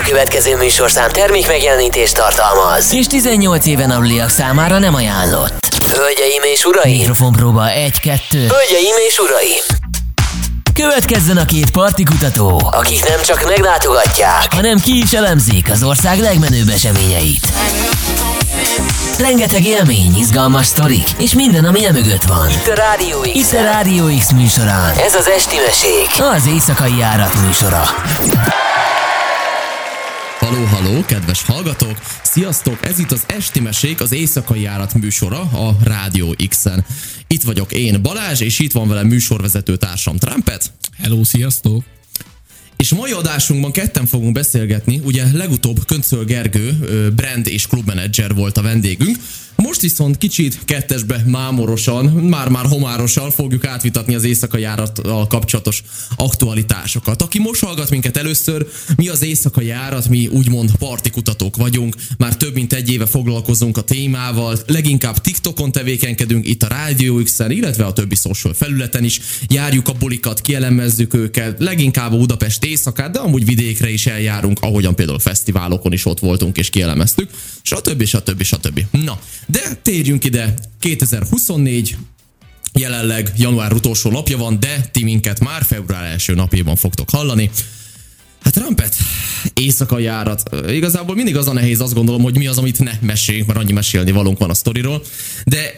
A következő műsorszám termék megjelenítést tartalmaz. És 18 éven aluliak számára nem ajánlott. Hölgyeim és uraim! Mikrofon próba 1-2. Hölgyeim és uraim! Következzen a két partikutató, akik nem csak meglátogatják, hanem ki is elemzik az ország legmenőbb eseményeit. Rengeteg élmény, izgalmas sztorik, és minden, ami e mögött van. Itt a Rádió X. Itt a Rádió X műsorán. Ez az Esti Mesék, az éjszakai járat műsora. Haló, haló, kedves hallgatók! Sziasztok! Ez itt az Esti Mesék, az éjszakai járat műsora a Rádió X-en. Itt vagyok én, Balázs, és itt van velem műsorvezető társam Trumpet. Hello, sziasztok! És mai adásunkban ketten fogunk beszélgetni, ugye legutóbb Köncöl Gergő, brand és klubmenedzser volt a vendégünk, most viszont kicsit kettesbe mámorosan, már-már homárosan fogjuk átvitatni az éjszakai járattal kapcsolatos aktualitásokat. Aki most hallgat minket először, mi az éjszakai járat, mi úgymond partikutatók vagyunk, már több mint egy éve foglalkozunk a témával, leginkább TikTokon tevékenykedünk, itt a Rádió x illetve a többi social felületen is, járjuk a bulikat, kielemezzük őket, leginkább a Budapest éjszakát, de amúgy vidékre is eljárunk, ahogyan például fesztiválokon is ott voltunk és kielemeztük, stb. stb. stb. Na, de térjünk ide, 2024, jelenleg január utolsó napja van, de ti minket már február első napjában fogtok hallani. Hát Rampet, éjszakai járat. Igazából mindig az a nehéz, azt gondolom, hogy mi az, amit ne meséljünk, mert annyi mesélni valunk van a sztoriról. De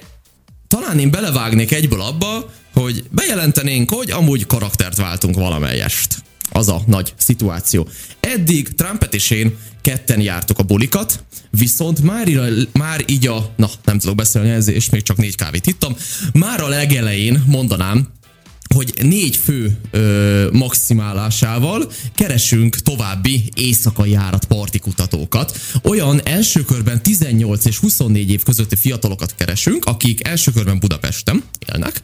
talán én belevágnék egyből abba, hogy bejelentenénk, hogy amúgy karaktert váltunk valamelyest. Az a nagy szituáció. Eddig Trumpet és én ketten jártuk a bulikat, viszont már, már így a, na nem tudok beszélni ezért, és még csak négy kávét ittam, már a legelején mondanám, hogy négy fő ö, maximálásával keresünk további éjszakai járat partikutatókat. Olyan első körben 18 és 24 év közötti fiatalokat keresünk, akik első körben Budapesten élnek,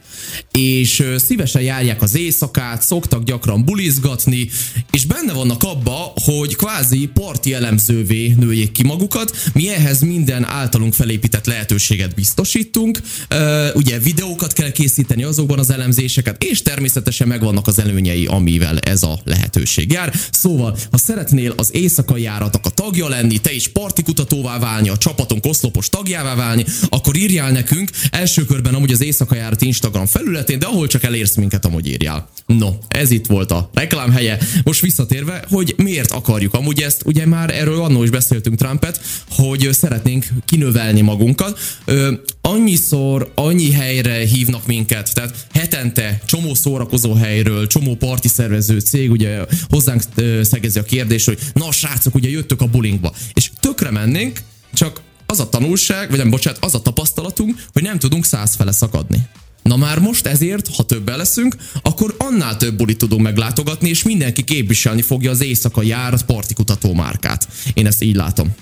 és ö, szívesen járják az éjszakát, szoktak gyakran bulizgatni, és benne vannak abba, hogy kvázi parti elemzővé nőjék ki magukat. Mi ehhez minden általunk felépített lehetőséget biztosítunk. Ö, ugye videókat kell készíteni azokban az elemzéseket, és és természetesen megvannak az előnyei, amivel ez a lehetőség jár. Szóval, ha szeretnél az éjszakai járatok a tagja lenni, te is partikutatóvá válni, a csapaton koszlopos tagjává válni, akkor írjál nekünk első körben amúgy az éjszakai járat Instagram felületén, de ahol csak elérsz minket, amúgy írjál. No, ez itt volt a reklám helye. Most visszatérve, hogy miért akarjuk amúgy ezt, ugye már erről annól is beszéltünk Trumpet, hogy szeretnénk kinövelni magunkat. Ö, annyiszor, annyi helyre hívnak minket, tehát hetente csomó csomó szórakozó helyről, csomó parti szervező cég ugye hozzánk szegezi a kérdés, hogy na srácok, ugye jöttök a bulingba. És tökre mennénk, csak az a tanulság, vagy nem, bocsánat, az a tapasztalatunk, hogy nem tudunk százfele szakadni. Na már most ezért, ha többen leszünk, akkor annál több bulit tudunk meglátogatni, és mindenki képviselni fogja az éjszaka járat partikutató márkát. Én ezt így látom.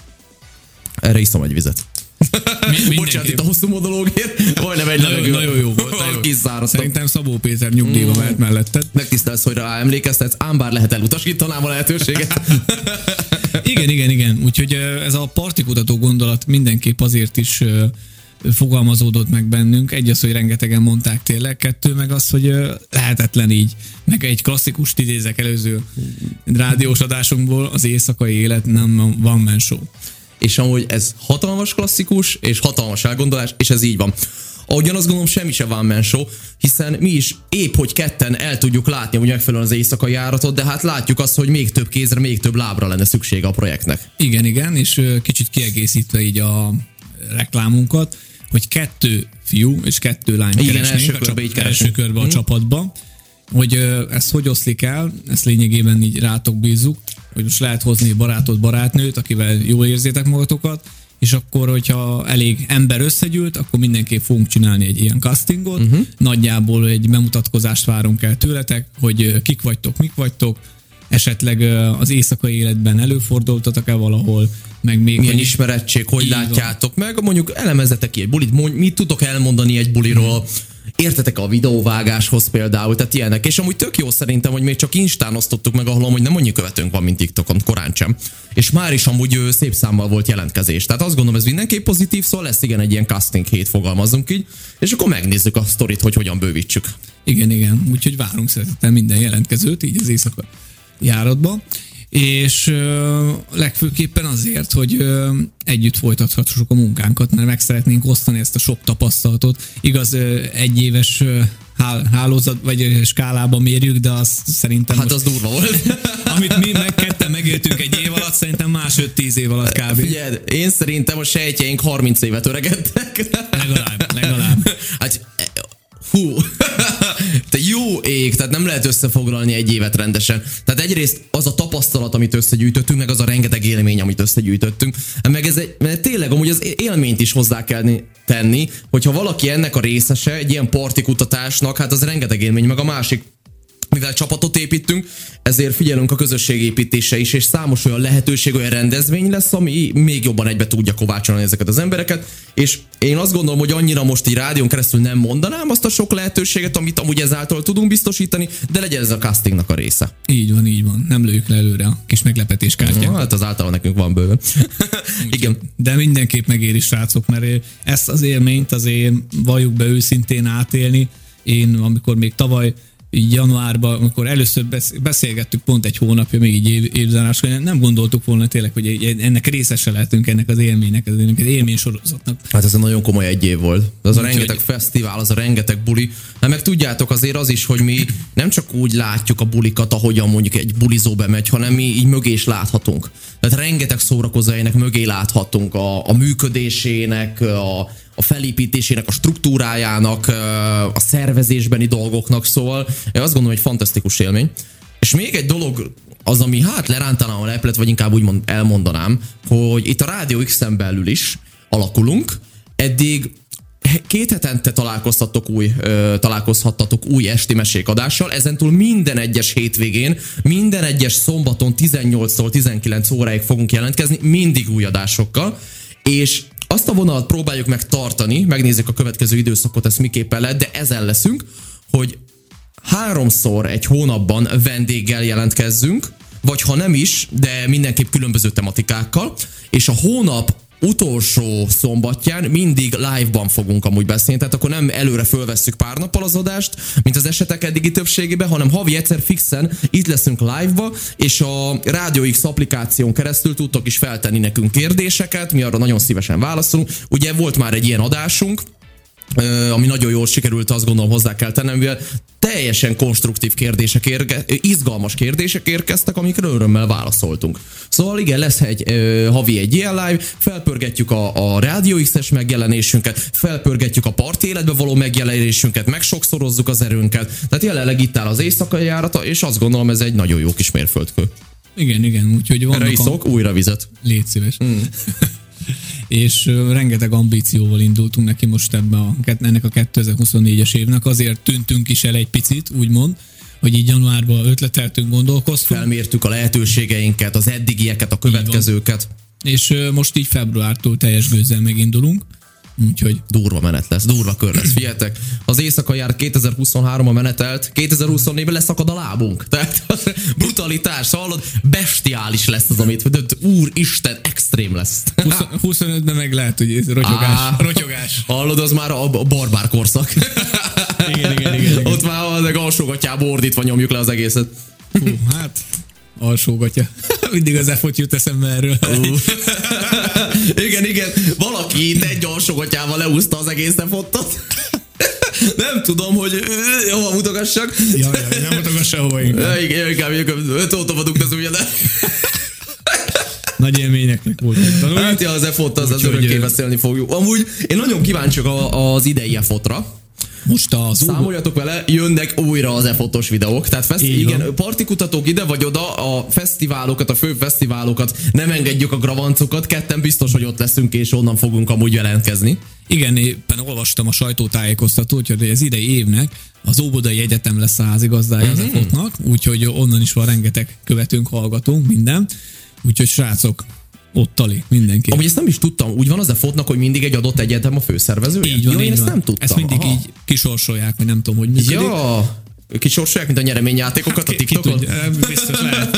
Erre iszom egy vizet. Mi, Bocsánat, itt a hosszú monológért, majdnem egy nagyon, nagyon jó volt. Nagyon. Szerintem Szabó Péter nyugdíjba mm. mehet melletted. Megtisztelsz, hogy rá emlékeztetsz, ám bár lehet elutasítanám a lehetőséget. igen, igen, igen. Úgyhogy ez a partikutató gondolat mindenképp azért is fogalmazódott meg bennünk. Egy az, hogy rengetegen mondták tényleg, kettő meg az, hogy lehetetlen így. Meg egy klasszikus idézek előző rádiós adásunkból, az éjszakai élet nem van men show és amúgy ez hatalmas klasszikus, és hatalmas elgondolás, és ez így van. Ahogyan azt gondolom, semmi se van man show, hiszen mi is épp, hogy ketten el tudjuk látni hogy megfelelően az éjszakai járatot, de hát látjuk azt, hogy még több kézre, még több lábra lenne szüksége a projektnek. Igen, igen, és kicsit kiegészítve így a reklámunkat, hogy kettő fiú és kettő lány igen, első a körbe, csap, első körbe a hmm. csapatba, hogy ez hogy oszlik el, ezt lényegében így rátok bízzuk, hogy most lehet hozni barátod, barátnőt, akivel jól érzétek magatokat, és akkor, hogyha elég ember összegyűlt, akkor mindenképp fogunk csinálni egy ilyen castingot. Uh-huh. Nagyjából egy bemutatkozást várunk el tőletek, hogy kik vagytok, mik vagytok, esetleg az éjszakai életben előfordultatok-e valahol, meg még... Milyen ismerettség, hogy látjátok van. meg, mondjuk elemezetek ki egy bulit, mit tudok elmondani egy buliról, uh-huh értetek a videóvágáshoz például, tehát ilyenek. És amúgy tök jó szerintem, hogy még csak Instán osztottuk meg, ahol amúgy nem annyi követőnk van, mint TikTokon, korán sem. És már is amúgy szép számmal volt jelentkezés. Tehát azt gondolom, ez mindenképp pozitív, szóval lesz igen egy ilyen casting hét, fogalmazunk így, és akkor megnézzük a sztorit, hogy hogyan bővítsük. Igen, igen. Úgyhogy várunk szeretettel minden jelentkezőt, így az éjszaka járatba. És ö, legfőképpen azért, hogy ö, együtt folytathassuk a munkánkat, mert meg szeretnénk osztani ezt a sok tapasztalatot. Igaz, ö, egy éves ö, hálózat vagy skálában mérjük, de az szerintem... Hát most, az durva volt. amit mi meg ketten megéltünk egy év alatt, szerintem más 5-10 év alatt kb. Figyeld, én szerintem a sejtjeink 30 évet öregedtek. Legalább, legalább. Hát hú, te jó ég, tehát nem lehet összefoglalni egy évet rendesen. Tehát egyrészt az a tapasztalat, amit összegyűjtöttünk, meg az a rengeteg élmény, amit összegyűjtöttünk, meg ez egy, mert tényleg amúgy az élményt is hozzá kell tenni, hogyha valaki ennek a részese, egy ilyen partikutatásnak, hát az rengeteg élmény, meg a másik mivel csapatot építünk, ezért figyelünk a közösségépítése is, és számos olyan lehetőség, olyan rendezvény lesz, ami még jobban egybe tudja kovácsolni ezeket az embereket, és én azt gondolom, hogy annyira most így rádión keresztül nem mondanám azt a sok lehetőséget, amit amúgy ezáltal tudunk biztosítani, de legyen ez a castingnak a része. Így van, így van. Nem lőjük le előre a kis meglepetés kártyát. Hát az általában nekünk van bőven. Igen. De mindenképp megéri, srácok, mert ezt az élményt azért valljuk be őszintén átélni. Én, amikor még tavaly így januárban, amikor először beszélgettük pont egy hónapja, még így év, évzáráskor, nem gondoltuk volna tényleg, hogy ennek részese lehetünk ennek az élménynek, az élmény sorozatnak. Hát ez egy nagyon komoly egy év volt. Az a rengeteg hogy... fesztivál, az a rengeteg buli. Hát meg tudjátok azért az is, hogy mi nem csak úgy látjuk a bulikat, ahogyan mondjuk egy bulizó bemegy, hanem mi így mögé is láthatunk. Tehát rengeteg szórakozójának mögé láthatunk a, a működésének, a, a felépítésének, a struktúrájának, a szervezésbeni dolgoknak, szóval én azt gondolom, hogy fantasztikus élmény. És még egy dolog, az, ami hát lerántanám a leplet, vagy inkább úgy mond, elmondanám, hogy itt a Rádió X-en belül is alakulunk, eddig két hetente találkozhatok új, ö, találkozhattatok új esti mesékadással, ezentúl minden egyes hétvégén, minden egyes szombaton 18-tól 19 óráig fogunk jelentkezni, mindig új adásokkal, és azt a vonalat próbáljuk meg tartani, megnézzük a következő időszakot, ezt miképpen lehet, de ezen leszünk, hogy háromszor egy hónapban vendéggel jelentkezzünk, vagy ha nem is, de mindenképp különböző tematikákkal, és a hónap utolsó szombatján mindig live-ban fogunk amúgy beszélni, tehát akkor nem előre fölvesszük pár nappal az adást, mint az esetek eddigi többségében, hanem havi egyszer fixen itt leszünk live-ba, és a Radio X applikáción keresztül tudtok is feltenni nekünk kérdéseket, mi arra nagyon szívesen válaszolunk. Ugye volt már egy ilyen adásunk, ami nagyon jól sikerült, azt gondolom hozzá kell tennem, mivel teljesen konstruktív kérdések, érge, izgalmas kérdések érkeztek, amikre örömmel válaszoltunk. Szóval igen, lesz egy ö, havi egy ilyen live, felpörgetjük a, a Radio X-es megjelenésünket, felpörgetjük a parti életbe való megjelenésünket, megsokszorozzuk az erőnket. Tehát jelenleg itt áll az éjszakai járata, és azt gondolom ez egy nagyon jó kis mérföldkő. Igen, igen, úgyhogy vannak Erre iszok, a... újra vizet. Légy szíves. Mm. és rengeteg ambícióval indultunk neki most ebbe a, ennek a 2024-es évnek, azért tűntünk is el egy picit, úgymond, hogy így januárban ötleteltünk, gondolkoztunk. Felmértük a lehetőségeinket, az eddigieket, a következőket. És most így februártól teljes gőzzel megindulunk. Úgyhogy durva menet lesz, durva kör lesz. Figyeljetek, az éjszaka jár 2023 a menetelt, 2024-ben leszakad a lábunk. Tehát brutalitás, hallod, bestiális lesz az, amit, úr Isten, extrém lesz. 25-ben meg lehet, hogy rotyogás. Á, rotyogás. Hallod, az már a barbár korszak. igen, igen, igen, igen. Ott már a alsógatjába ordítva nyomjuk le az egészet. Hú, hát alsógatja. Mindig az effort jut eszembe erről. Uh. igen, igen. Valaki itt egy alsógatjával leúszta az egész effottot. nem tudom, hogy hova mutogassak. Ja, ja, nem mutogass sehova inkább. Igen, inkább, inkább öt vagyunk az ugye, de... Nagy élményeknek volt. Hát ja, az effot, az, az örökké beszélni fogjuk. Amúgy én nagyon kíváncsiak az idei effotra most a Számoljatok vele, jönnek újra az e-fotos videók. Tehát fesz- igen, partikutatók ide vagy oda, a fesztiválokat, a fő fesztiválokat nem engedjük a gravancokat, ketten biztos, hogy ott leszünk, és onnan fogunk amúgy jelentkezni. Igen, éppen olvastam a sajtótájékoztatót, hogy az idei évnek az Óbodai Egyetem lesz a házigazdája mm-hmm. az mhm. e úgyhogy onnan is van rengeteg követünk, hallgatunk, minden. Úgyhogy srácok, ott tali, mindenki. Amúgy ezt nem is tudtam, úgy van az a fotnak, hogy mindig egy adott egyetem a főszervező. Így van, Jó, így én van. ezt nem tudtam. Ezt mindig Aha. így kisorsolják, vagy nem tudom, hogy működik. Ja, kisorsolják, mint a nyereményjátékokat a TikTokon? biztos lehet.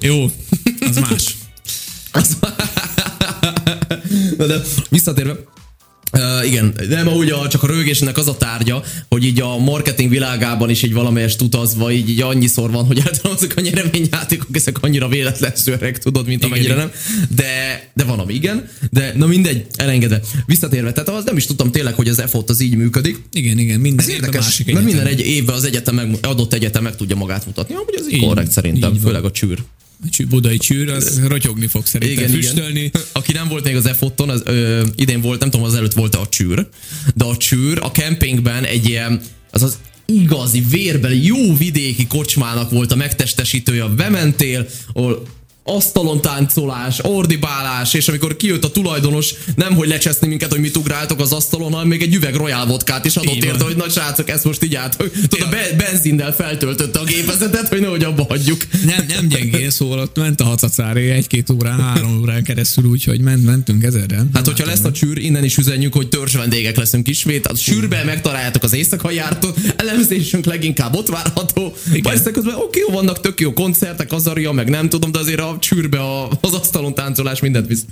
Jó, az más. Na de visszatérve, Uh, igen, nem úgy a, csak a rögésnek az a tárgya, hogy így a marketing világában is így valamelyest utazva, így, így annyiszor van, hogy általában azok a nyereményjátékok, ezek annyira véletlenszerűek, tudod, mint amennyire nem. De, de van, ami igen. De na mindegy, elengedve. Visszatérve, tehát az nem is tudtam tényleg, hogy az EFOT az így működik. Igen, igen, minden Ez érdekes, másik mert minden egy évben az egyetem meg, adott egyetem meg tudja magát mutatni. Amúgy ez így, korrekt szerintem, így főleg a csűr budai csűr, az rotyogni fog szerintem igen, füstölni. Igen. Aki nem volt még az EFOT-on, az ö, idén volt, nem tudom, az előtt volt a csűr, de a csűr a kempingben egy ilyen, az az igazi, vérbeli, jó vidéki kocsmának volt a megtestesítője. Bementél, ahol asztalon táncolás, ordibálás, és amikor kijött a tulajdonos, nem hogy lecseszni minket, hogy mit ugráltok az asztalon, hanem még egy üveg royal vodkát is adott érte, hogy nagy srácok, ezt most így át, tudod, a be- benzinnel feltöltötte a gépezetet, hogy nehogy abba hagyjuk. Nem, nem gyengén, szóval ott ment a hacacáré egy-két órán, három órán keresztül, úgyhogy ment, mentünk ezerre. Hát, hogyha lesz a csűr, innen is üzenjük, hogy törzs vendégek leszünk ismét. A csűrben megtaláljátok az éjszakai jártot, elemzésünk leginkább ott várható. Persze közben oké, okay, vannak tök jó koncertek, azaria, meg nem tudom, de azért a csűrbe a, az asztalon táncolás mindent visz.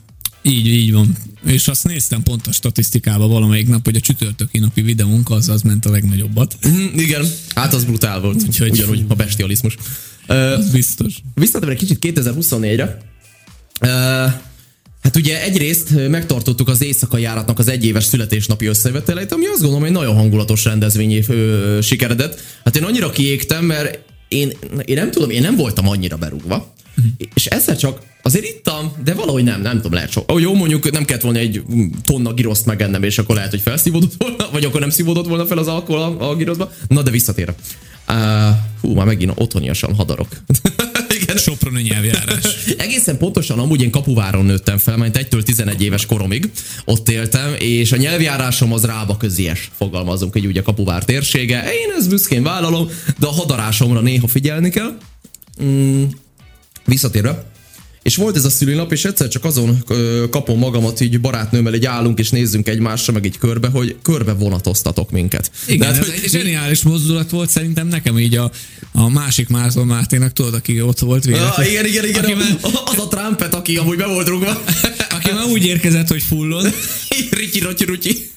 Így, így van. És azt néztem pont a statisztikába valamelyik nap, hogy a csütörtöki napi videónk az, az ment a legnagyobbat. Mm, igen, hát az brutál volt. Úgyhogy ugyanúgy a bestializmus. Uh, biztos. Visszatérve egy kicsit 2024-re. Uh, Hát ugye egyrészt megtartottuk az éjszakai járatnak az egyéves születésnapi összeveteleit, ami azt gondolom, hogy nagyon hangulatos rendezvényé sikeredett. Hát én annyira kiégtem, mert én, én nem tudom, én nem voltam annyira berúgva. És ezzel csak azért ittam, de valahogy nem, nem tudom, lehet sok. Jó, mondjuk nem kellett volna egy tonna giroszt megennem, és akkor lehet, hogy felszívódott volna, vagy akkor nem szívódott volna fel az alkohol a, a giroszba. Na, de visszatér. Uh, hú, már megint otthoniasan hadarok. Igen. Soproni nyelvjárás. Egészen pontosan amúgy én Kapuváron nőttem fel, mert 1-től 11 éves koromig ott éltem, és a nyelvjárásom az rába közies, fogalmazunk egy ugye Kapuvár térsége. Én ezt büszkén vállalom, de a hadarásomra néha figyelni kell. Mm, Visszatérve, és volt ez a szülinap, és egyszer csak azon kapom magamat, így barátnőmmel egy állunk, és nézzünk egymásra, meg egy körbe, hogy körbe vonatoztatok minket. Igen, De, ez hogy, egy zseniális mozdulat volt szerintem nekem így a, a másik Márton Máténak, tudod, aki ott volt véletlen. Ah, igen, igen, igen, már, az a Trumpet, aki amúgy be volt rúgva. aki már úgy érkezett, hogy fullon. Ricsi, rotyi, rutyi.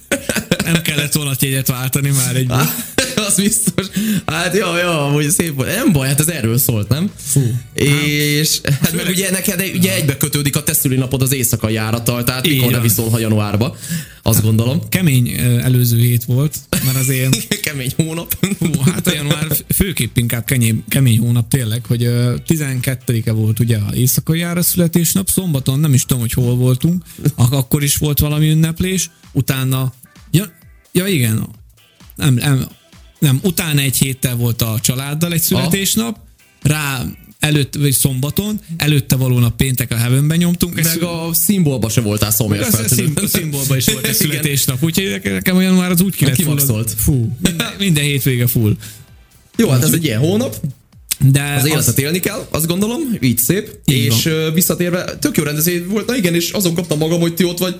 Nem kellett volna jegyet váltani már egy az biztos. Hát jó, jó, hogy szép volt. Nem baj, hát ez erről szólt, nem? Fú. És hát, hát meg ugye neked ugye egybe kötődik a te napod az éjszakai járattal, tehát Igen. mikor ne viszol, ha januárba. Azt gondolom. Kemény előző hét volt, mert azért... kemény hónap. Hú, hát a január főképp inkább kemény, kemény hónap tényleg, hogy 12-e volt ugye a éjszakai jára születésnap, szombaton nem is tudom, hogy hol voltunk, akkor is volt valami ünneplés, utána Ja, ja igen, nem, nem, nem, utána egy héttel volt a családdal egy születésnap, rá előtt, vagy szombaton, előtte való nap péntek a heavenben nyomtunk. Meg szül... a szimbolba se voltál szomjas A szimbolba is volt egy születésnap, úgyhogy nekem olyan már az úgy ki lett Fú, minden, minden hétvége full. Jó, hát ez egy ilyen hónap. De az életet az... élni kell, azt gondolom, így szép. Így és van. visszatérve, tök jó rendezvény volt, na igen, és azon kaptam magam, hogy ti ott vagy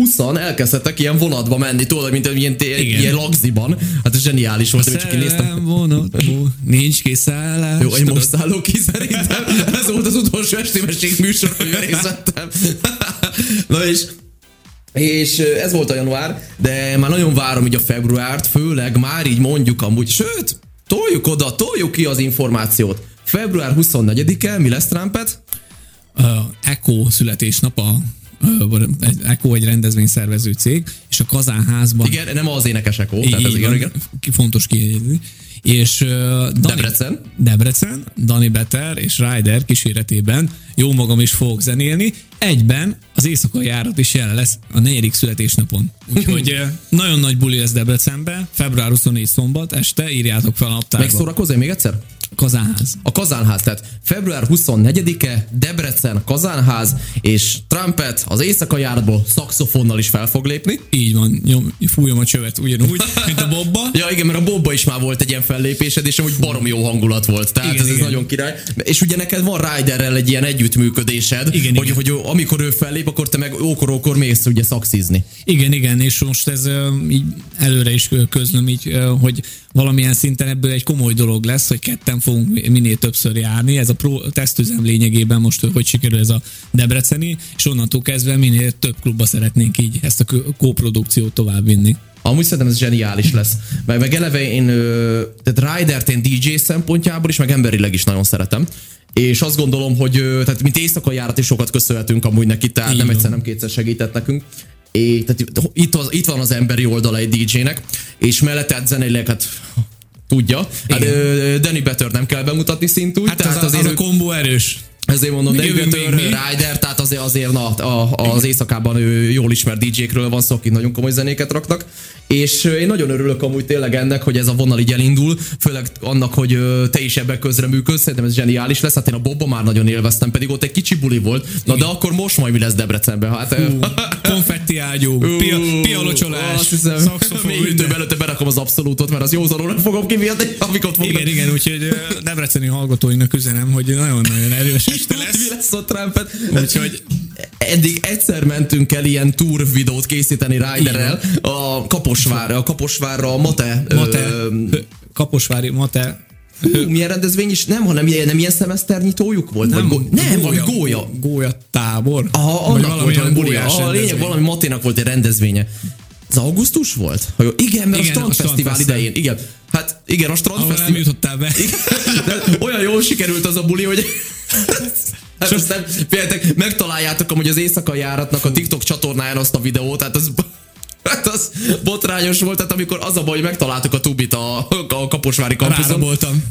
20 elkezdtek ilyen vonatba menni, tudod, mint ilyen, Igen. ilyen lagziban. Hát ez zseniális volt, hogy csak én néztem. vonat, nincs kiszállás. Jó, én most szállok ki szerintem. Ez volt az utolsó estémesség műsor, hogy részt vettem. Na és és ez volt a január, de már nagyon várom így a februárt, főleg már így mondjuk amúgy, sőt, toljuk oda, toljuk ki az információt. Február 24-e, mi lesz Trumpet? Uh, Echo születésnap a egy Echo egy rendezvényszervező cég, és a Kazánházban... Igen, nem az énekes Echo, tehát ez igen, igen. Fontos kiegyezni. És uh, Dani, Debrecen. Debrecen, Dani Better és Ryder kíséretében jó magam is fogok zenélni. Egyben az éjszakai járat is jelen lesz a negyedik születésnapon. Úgyhogy nagyon nagy buli lesz Debrecenben, február 24 szombat este, írjátok fel a naptárba. Megszórakozz még egyszer? Kazánház. A Kazánház, tehát február 24-e Debrecen Kazánház, és Trumpet az éjszakai járatból szakszofonnal is fel fog lépni. Így van, nyom, fújom a csövet ugyanúgy, mint a Bobba. ja igen, mert a Bobba is már volt egy ilyen fellépésed, és amúgy barom jó hangulat volt. Tehát igen, ez, igen. ez nagyon király. És ugye neked van Ryderrel egy ilyen együttműködésed, igen, hogy, igen. hogy amikor ő fellép, akkor te meg ókor-ókor mész ugye szakszizni. Igen, igen, és most ez így előre is közlöm így, hogy valamilyen szinten ebből egy komoly dolog lesz, hogy ketten fogunk minél többször járni. Ez a pro tesztüzem lényegében most, hogy sikerül ez a Debreceni, és onnantól kezdve minél több klubba szeretnénk így ezt a kóprodukciót továbbvinni. Amúgy szerintem ez zseniális lesz. Meg, meg eleve én, tehát Ridert én DJ szempontjából is, meg emberileg is nagyon szeretem. És azt gondolom, hogy tehát mint éjszakai járat is sokat köszönhetünk amúgy neki, tehát Így nem egyszer, nem kétszer segített nekünk. É, tehát itt, az, itt van az emberi oldala egy DJ-nek, és mellette zeneileg hát tudja. Hát, Danny Better nem kell bemutatni szintúgy. Hát tehát az, azért az a kombó erős. Ezért mondom, de Better, Rider, tehát azért, azért na, a, az éjszakában ő jól ismert DJ-kről van szó, akik nagyon komoly zenéket raknak. És én nagyon örülök amúgy tényleg ennek, hogy ez a vonal így elindul, főleg annak, hogy te is ebben közreműködsz, szerintem ez zseniális lesz. Hát én a Bobba már nagyon élveztem, pedig ott egy kicsi buli volt. Na de akkor most majd mi lesz Debrecenben? Hát, uh, konfetti ágyú, pia, pialocsolás, szakszofon. Még előtte berakom az abszolútot, mert az józanul fogom kiviadni, amikor ott Igen, igen, úgyhogy Debreceni hallgatóinak üzenem, hogy nagyon-nagyon erős este lesz. mi lesz a Trumpet? Úgyhogy eddig egyszer mentünk el ilyen tour videót készíteni Riderrel a Kaposvárra, a Kaposvárra a Mate. Mate. Ö, Kaposvári Mate Hú, milyen rendezvény is? Nem, hanem ilyen, nem ilyen szemeszternyitójuk volt? Nem, vagy go- nem gólya, vagy gólya. Gólya tábor. Aha, annak volt valami buli. A lényeg valami Maténak volt egy rendezvénye. Ez augusztus volt? Ha jó, igen, mert igen, a Strandfesztivál strand idején. Igen. Hát igen, a Strandfesztivál. nem jutottál be. Igen, olyan jól sikerült az a buli, hogy Hát aztán, féltek, megtaláljátok amúgy az éjszakai járatnak a TikTok csatornáján azt a videót, tehát az Hát az botrányos volt, tehát amikor az a baj, hogy megtaláltuk a tubit a, a Kaposvári kampuszon. voltam.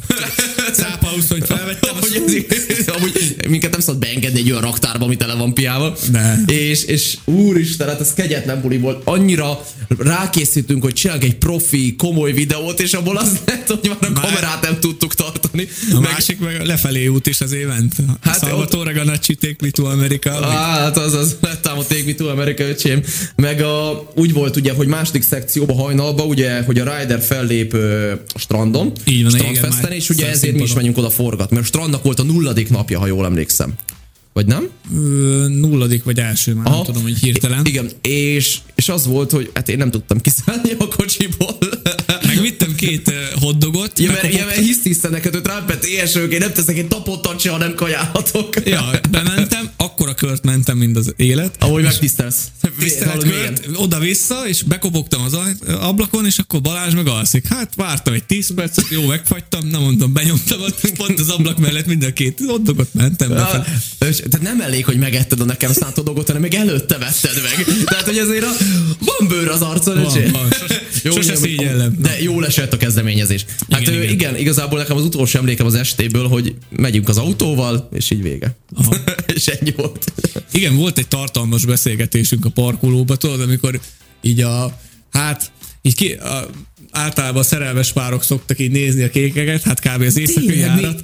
Cápausz, hogy felvettem. hogy ez, amúgy minket nem szabad beengedni egy olyan raktárba, ami tele van piával. Ne. És, és úristen, hát ez kegyetlen buli volt. Annyira rákészítünk, hogy csinálunk egy profi, komoly videót, és abból az lett, hogy már a kamerát nem tudtuk tartani. A meg... másik meg a lefelé út is az évent. Hát Salvatore ott... Ganacci, Take Me to America. Hát az az, lett a Take Me to America, öcsém. Meg a, úgy volt ugye, hogy második szekcióba hajnalba, ugye, hogy a Rider fellép ö, strandon, Így van, strandfesten, és ugye ezért mi is megyünk oda forgat, mert a strandnak volt a nulladik napja, ha jól emlékszem. Vagy nem? Ö, nulladik vagy első, már Aha. nem tudom, hogy hirtelen. Igen, és, és az volt, hogy hát én nem tudtam kiszállni a kocsiból. Megvittem két hoddogot. Ja, mert, ja, mert hisz neked, hogy rámpet éhesők, én nem teszek egy tapottat se, ha nem kajálhatok. Ja, bementem, akkora kört mentem, mint az élet. Ahogy megtisztelsz. Tisztelt kört, oda-vissza, és bekopogtam az ablakon, és akkor Balázs meg alszik. Hát vártam egy 10 percet, jó, megfagytam, nem mondom, benyomtam, pont az ablak mellett mind a két hoddogot mentem. Ja, tehát nem elég, hogy megetted a nekem szánt dolgot, hanem még előtte vetted meg. Tehát, hogy ezért a, van bőr az arcon, van, van. Sose, jó, sose szégyellem. De jó esett a kezdeményezés. Hát igen, igen. igen, igazából nekem az utolsó emlékem az estéből, hogy megyünk az autóval, és így vége. és ennyi volt. Igen, volt egy tartalmas beszélgetésünk a parkolóba, tudod, amikor így a, hát így ki, a, általában szerelmes párok szoktak így nézni a kékeket, hát kb. az éjszakai járat.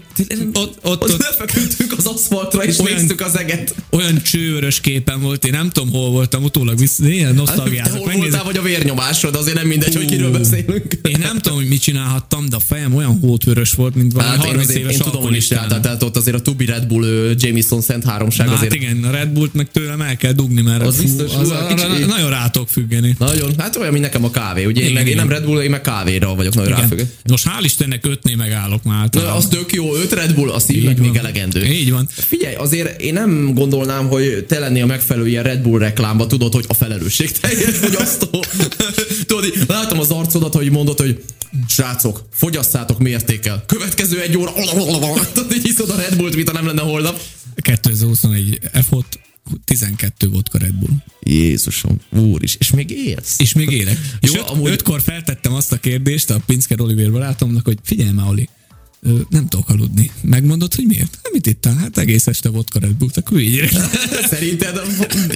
Ott, ott, ott, ott lefeküdtünk az aszfaltra, és olyan, néztük az eget. Olyan csőrös képen volt, én nem tudom, hol voltam, utólag vissza, ilyen nosztalgiázok. Hát, hol voltál, vagy a vérnyomásod, azért nem mindegy, uh, hogy kiről beszélünk. Én nem tudom, hogy mit csinálhattam, de a fejem olyan hótvörös volt, mint valami hát 30 én, éves én tudom, hogy is tehát, tehát ott azért a Tubi Red Bull Jameson Szent Háromság Na, azért. Hát igen, a Red Bullt meg tőlem el kell dugni, mert az, fú, biztos, az, az, az, nagyon rátok függeni. Nagyon, hát olyan, mint nekem a kávé, ugye én, meg, én nem Red Bull, én meg kávéra vagyok nagyon ráfüggő. Most hál' Istennek ötné megállok már. Na, az tök jó, öt Red Bull, a szívnek még elegendő. Így van. Figyelj, azért én nem gondolnám, hogy te lennél a megfelelő ilyen Red Bull reklámba, tudod, hogy a felelősség teljes fogyasztó. tudod, látom az arcodat, hogy mondod, hogy srácok, fogyasszátok mértékkel. Következő egy óra, tudod, így hiszod a Red Bullt, mint nem lenne holnap. 2021 F6 12 vodka Red Bull. Jézusom, úr is. És még élsz? És még élek. Jó, és öt, amúgy... ötkor feltettem azt a kérdést a Pinsker Oliver barátomnak, hogy figyelj már, Oli, nem tudok aludni. Megmondod, hogy miért? Hát mit itt Hát egész este vodka Red Bull, akkor így. Szerinted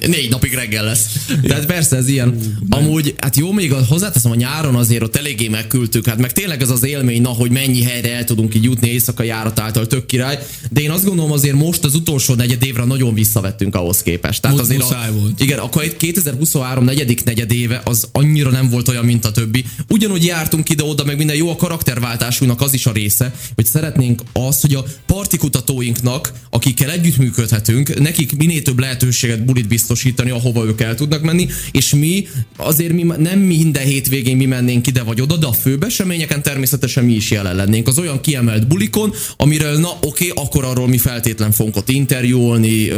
négy napig reggel lesz. Tehát persze ez ilyen. Amúgy, hát jó, még hozzáteszem, a nyáron azért ott eléggé megküldtük, hát meg tényleg ez az élmény, na, hogy mennyi helyre el tudunk így jutni éjszaka járat által, tök király. De én azt gondolom azért most az utolsó negyed évre nagyon visszavettünk ahhoz képest. Tehát azért a, volt. Igen, akkor egy 2023 negyedik negyed éve az annyira nem volt olyan, mint a többi. Ugyanúgy jártunk ide-oda, meg minden jó a karakterváltásunknak az is a része, hogy szeretnénk azt, hogy a partikutatóinknak, akikkel együttműködhetünk, nekik minél több lehetőséget bulit biztosítani, ahova ők el tudnak menni, és mi azért mi nem minden hétvégén mi mennénk ide vagy oda, de a főbb eseményeken természetesen mi is jelen lennénk. Az olyan kiemelt bulikon, amiről na oké, okay, akkor arról mi feltétlen fogunk ott interjúolni,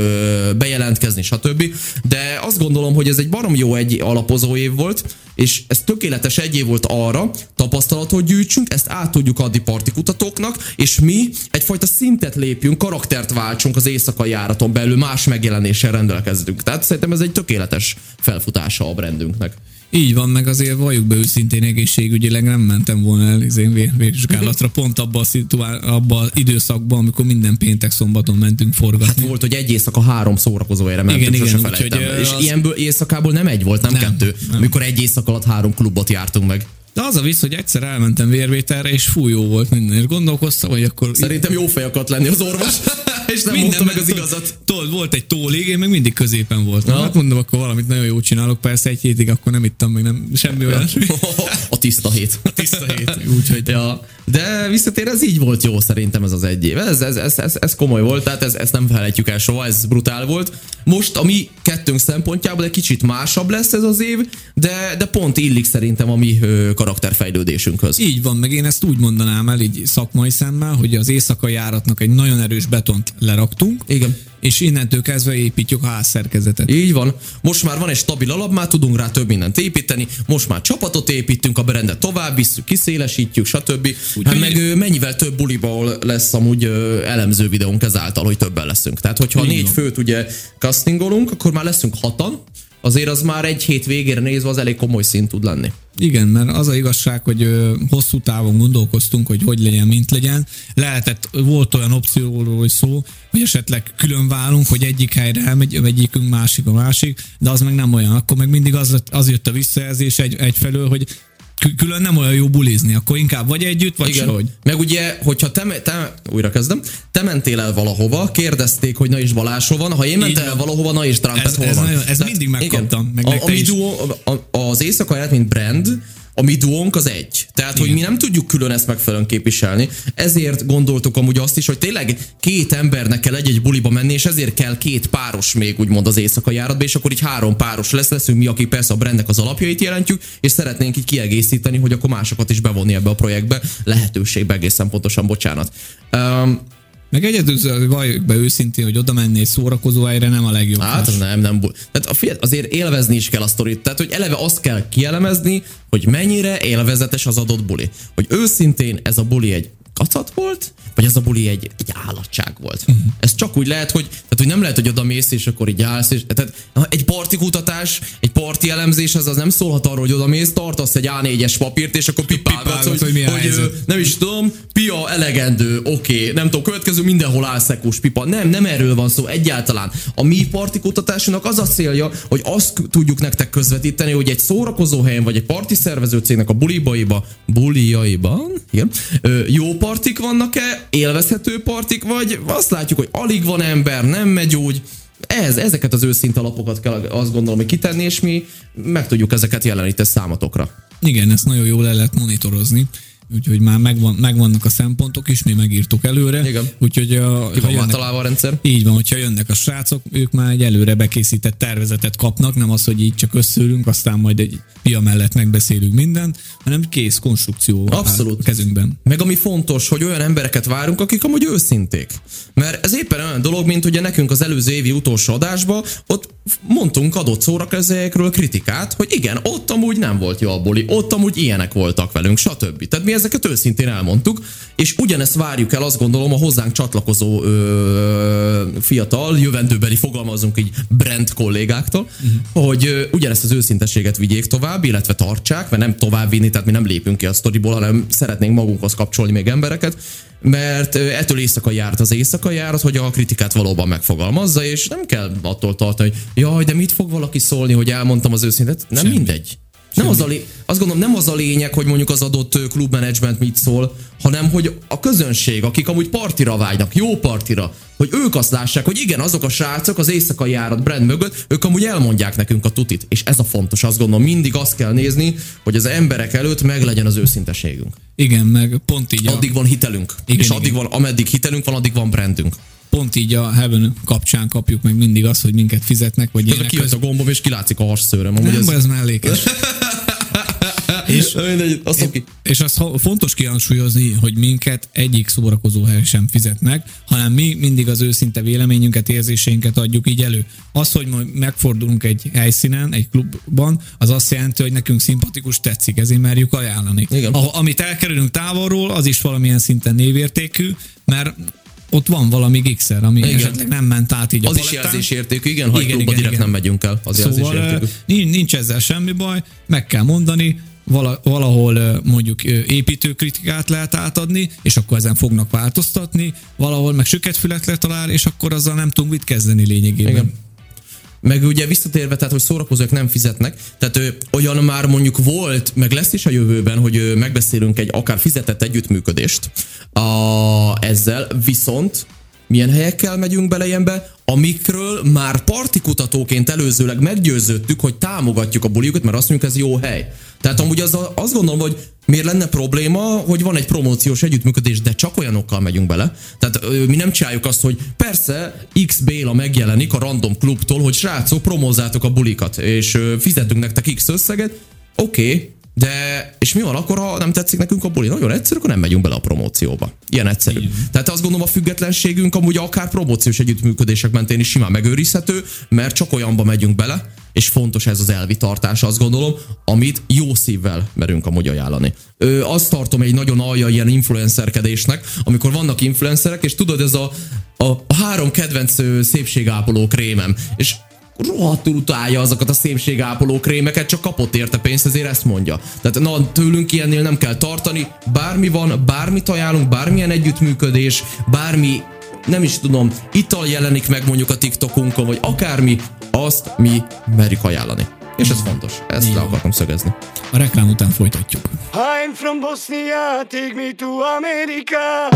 bejelentkezni, stb. De azt gondolom, hogy ez egy barom jó egy alapozó év volt, és ez tökéletes egy év volt arra, tapasztalatot gyűjtsünk, ezt át tudjuk adni partikutatóknak, és mi egyfajta szintet lépjünk, karaktert váltsunk az éjszakai járaton belül, más megjelenéssel rendelkezünk. Tehát szerintem ez egy tökéletes felfutása a brandünknek. Így van, meg azért valljuk be őszintén egészségügyileg nem mentem volna el az én vizsgálatra pont abba a, szituá- abba időszakban, amikor minden péntek szombaton mentünk forgatni. Hát volt, hogy egy éjszaka három szórakozóére mentünk, igen, igen, úgy, hogy, És az... ilyenből éjszakából nem egy volt, nem, nem kettő. Nem. Amikor egy éjszak alatt három klubot jártunk meg. De az a visz, hogy egyszer elmentem vérvételre, és fúj jó volt minden, és gondolkoztam, hogy akkor... Szerintem jó fej akart lenni az orvos, és nem minden meg az igazat. Tudod, volt egy tólég, én meg mindig középen voltam. Hát mondom, akkor valamit nagyon jót csinálok, persze egy hétig akkor nem ittam meg nem semmi olyan. Tiszta hét. A tiszta hét, úgyhogy. Ja. De visszatér, ez így volt jó szerintem ez az egy év. Ez, ez, ez, ez, ez komoly volt, tehát ez, ezt nem felejtjük el soha, ez brutál volt. Most a mi kettőnk szempontjából egy kicsit másabb lesz ez az év, de, de pont illik szerintem a mi karakterfejlődésünkhöz. Így van, meg én ezt úgy mondanám el így szakmai szemmel, hogy az éjszakai járatnak egy nagyon erős betont leraktunk. Igen és innentől kezdve építjük a házszerkezetet. Így van. Most már van egy stabil alap, már tudunk rá több mindent építeni, most már csapatot építünk, a brendet tovább visszük, kiszélesítjük, stb. Úgy, hát meg mennyivel több buliból lesz amúgy elemző videónk ezáltal, hogy többen leszünk. Tehát, hogyha négy van. főt ugye castingolunk, akkor már leszünk hatan, azért az már egy hét végére nézve az elég komoly szint tud lenni. Igen, mert az a igazság, hogy hosszú távon gondolkoztunk, hogy hogy legyen, mint legyen. Lehetett, volt olyan opcióról hogy szó, hogy esetleg külön válunk, hogy egyik helyre elmegy, egyikünk másik a másik, de az meg nem olyan. Akkor meg mindig az, az jött a visszajelzés egy, egyfelől, hogy külön nem olyan jó bulizni, akkor inkább vagy együtt, vagy Igen. sehogy. Meg ugye, hogyha te, te, újra kezdem, te mentél el valahova, kérdezték, hogy na is Balázs hol van, ha én mentem el valahova, na is Trumpet ez, hol ez van. Nagyon, ez Tehát, mindig megkaptam. Meg a, a, mi duo, a, az éjszaka mint brand, a mi duónk az egy. Tehát, Igen. hogy mi nem tudjuk külön ezt megfelelően képviselni. Ezért gondoltuk amúgy azt is, hogy tényleg két embernek kell egy-egy buliba menni, és ezért kell két páros még úgymond az éjszaka járatba, és akkor így három páros lesz, leszünk mi, akik persze a brandnek az alapjait jelentjük, és szeretnénk így kiegészíteni, hogy akkor másokat is bevonni ebbe a projektbe. Lehetőségbe egészen pontosan, bocsánat. Um, meg egyedül valljuk be őszintén, hogy oda menni egy szórakozó helyre nem a legjobb. Hát az nem, nem. Tehát a fiat, azért élvezni is kell a sztorit. Tehát, hogy eleve azt kell kielemezni, hogy mennyire élvezetes az adott buli. Hogy őszintén ez a buli egy kacat volt, vagy ez a buli egy, egy állatság volt. Uh-huh. Ez csak úgy lehet, hogy, tehát, hogy nem lehet, hogy oda mész, és akkor így állsz, és, tehát egy parti kutatás, egy parti elemzés, az, az nem szólhat arról, hogy oda mész, tartasz egy A4-es papírt, és akkor pipálgatsz, hogy, hogy, hogy, hogy nem is tudom, pia elegendő, oké, okay, nem tudom, következő mindenhol álszekus pipa. Nem, nem erről van szó egyáltalán. A mi parti kutatásunknak az a célja, hogy azt tudjuk nektek közvetíteni, hogy egy szórakozó helyen, vagy egy parti szervező cégnek a bulibaiba, bulijaiban, igen, jó partik vannak-e, élvezhető partik, vagy? Azt látjuk, hogy alig van ember, nem megy úgy, ez, ezeket az őszinte alapokat kell azt gondolom, hogy kitenni, és mi meg tudjuk ezeket jeleníteni számotokra. Igen, ezt nagyon jól el lehet monitorozni úgyhogy már megvan, megvannak a szempontok is, mi megírtuk előre. Igen. Úgyhogy a, Ki van jönnek, találva a rendszer? Így van, hogyha jönnek a srácok, ők már egy előre bekészített tervezetet kapnak, nem az, hogy így csak összülünk, aztán majd egy pia mellett megbeszélünk mindent, hanem kész konstrukció Abszolút. a kezünkben. Meg ami fontos, hogy olyan embereket várunk, akik amúgy őszinték. Mert ez éppen olyan dolog, mint ugye nekünk az előző évi utolsó adásba, ott mondtunk adott szórakezőekről kritikát, hogy igen, ott amúgy nem volt jó a buli, ott amúgy ilyenek voltak velünk, stb. Tehát mi ezeket őszintén elmondtuk, és ugyanezt várjuk el azt gondolom a hozzánk csatlakozó ö, fiatal, jövendőbeli fogalmazunk így brand kollégáktól, uh-huh. hogy ö, ugyanezt az őszintességet vigyék tovább, illetve tartsák, mert nem tovább vinni, tehát mi nem lépünk ki a sztoriból, hanem szeretnénk magunkhoz kapcsolni még embereket, mert ettől éjszaka járt az éjszaka járat, hogy a kritikát valóban megfogalmazza, és nem kell attól tartani, hogy jaj, de mit fog valaki szólni, hogy elmondtam az őszintet. Nem Semmi. mindegy. Nem az a lé... Azt gondolom, nem az a lényeg, hogy mondjuk az adott klubmenedzsment mit szól, hanem hogy a közönség, akik amúgy partira vágynak, jó partira, hogy ők azt lássák, hogy igen, azok a srácok az éjszakai járat brand mögött, ők amúgy elmondják nekünk a tutit. És ez a fontos, azt gondolom, mindig azt kell nézni, hogy az emberek előtt meg legyen az őszinteségünk. Igen, meg pont így. Addig a... van hitelünk. Igen, és addig igen. van, ameddig hitelünk van, addig van brandünk pont így a Heaven kapcsán kapjuk meg mindig azt, hogy minket fizetnek, vagy ilyenek. Kijött a gombom, és kilátszik a hasszőröm. Nem, ez... ez mellékes. és, mindegy, azt és, és azt fontos kihangsúlyozni, hogy minket egyik szórakozó hely sem fizetnek, hanem mi mindig az őszinte véleményünket, érzéseinket adjuk így elő. Az, hogy megfordulunk egy helyszínen, egy klubban, az azt jelenti, hogy nekünk szimpatikus tetszik, ezért merjük ajánlani. Igen. A, amit elkerülünk távolról, az is valamilyen szinten névértékű, mert ott van valami gigszer, ami igen. esetleg nem ment át így az a Az is jelzésértékű, igen, ha igen, igen, direkt igen. nem megyünk el, az szóval, jelzésértékű. Nincs ezzel semmi baj, meg kell mondani, valahol mondjuk építőkritikát lehet átadni, és akkor ezen fognak változtatni, valahol meg süketfület letalál, és akkor azzal nem tudunk mit kezdeni lényegében. Igen. Meg ugye visszatérve, tehát hogy szórakozók nem fizetnek, tehát ö, olyan már mondjuk volt, meg lesz is a jövőben, hogy ö, megbeszélünk egy akár fizetett együttműködést a, ezzel, viszont milyen helyekkel megyünk bele ilyenbe, amikről már partikutatóként előzőleg meggyőződtük, hogy támogatjuk a buliukat, mert azt mondjuk, ez jó hely. Tehát amúgy az, azt gondolom, hogy miért lenne probléma, hogy van egy promóciós együttműködés, de csak olyanokkal megyünk bele. Tehát mi nem csináljuk azt, hogy persze X Béla megjelenik a random klubtól, hogy srácok, promózátok a bulikat, és fizetünk nektek X összeget, oké, okay, de, és mi van akkor, ha nem tetszik nekünk a buli? Nagyon egyszerű, akkor nem megyünk bele a promócióba. Ilyen egyszerű. Igen. Tehát azt gondolom a függetlenségünk amúgy akár promóciós együttműködések mentén is simán megőrizhető, mert csak olyanba megyünk bele, és fontos ez az elvi tartás, azt gondolom, amit jó szívvel merünk amúgy ajánlani. Ö, azt tartom egy nagyon alja ilyen influencerkedésnek, amikor vannak influencerek, és tudod, ez a, a, három kedvenc szépségápoló krémem, és rohadtul utálja azokat a szépségápoló krémeket, csak kapott érte pénzt, ezért ezt mondja. Tehát na, tőlünk ilyennél nem kell tartani, bármi van, bármit ajánlunk, bármilyen együttműködés, bármi nem is tudom, ital jelenik meg mondjuk a TikTokunkon, vagy akármi, azt mi merjük ajánlani. És ez fontos. Ezt Igen. le akartam szögezni. A reklám után folytatjuk. I'm from Bosnia, take me to America.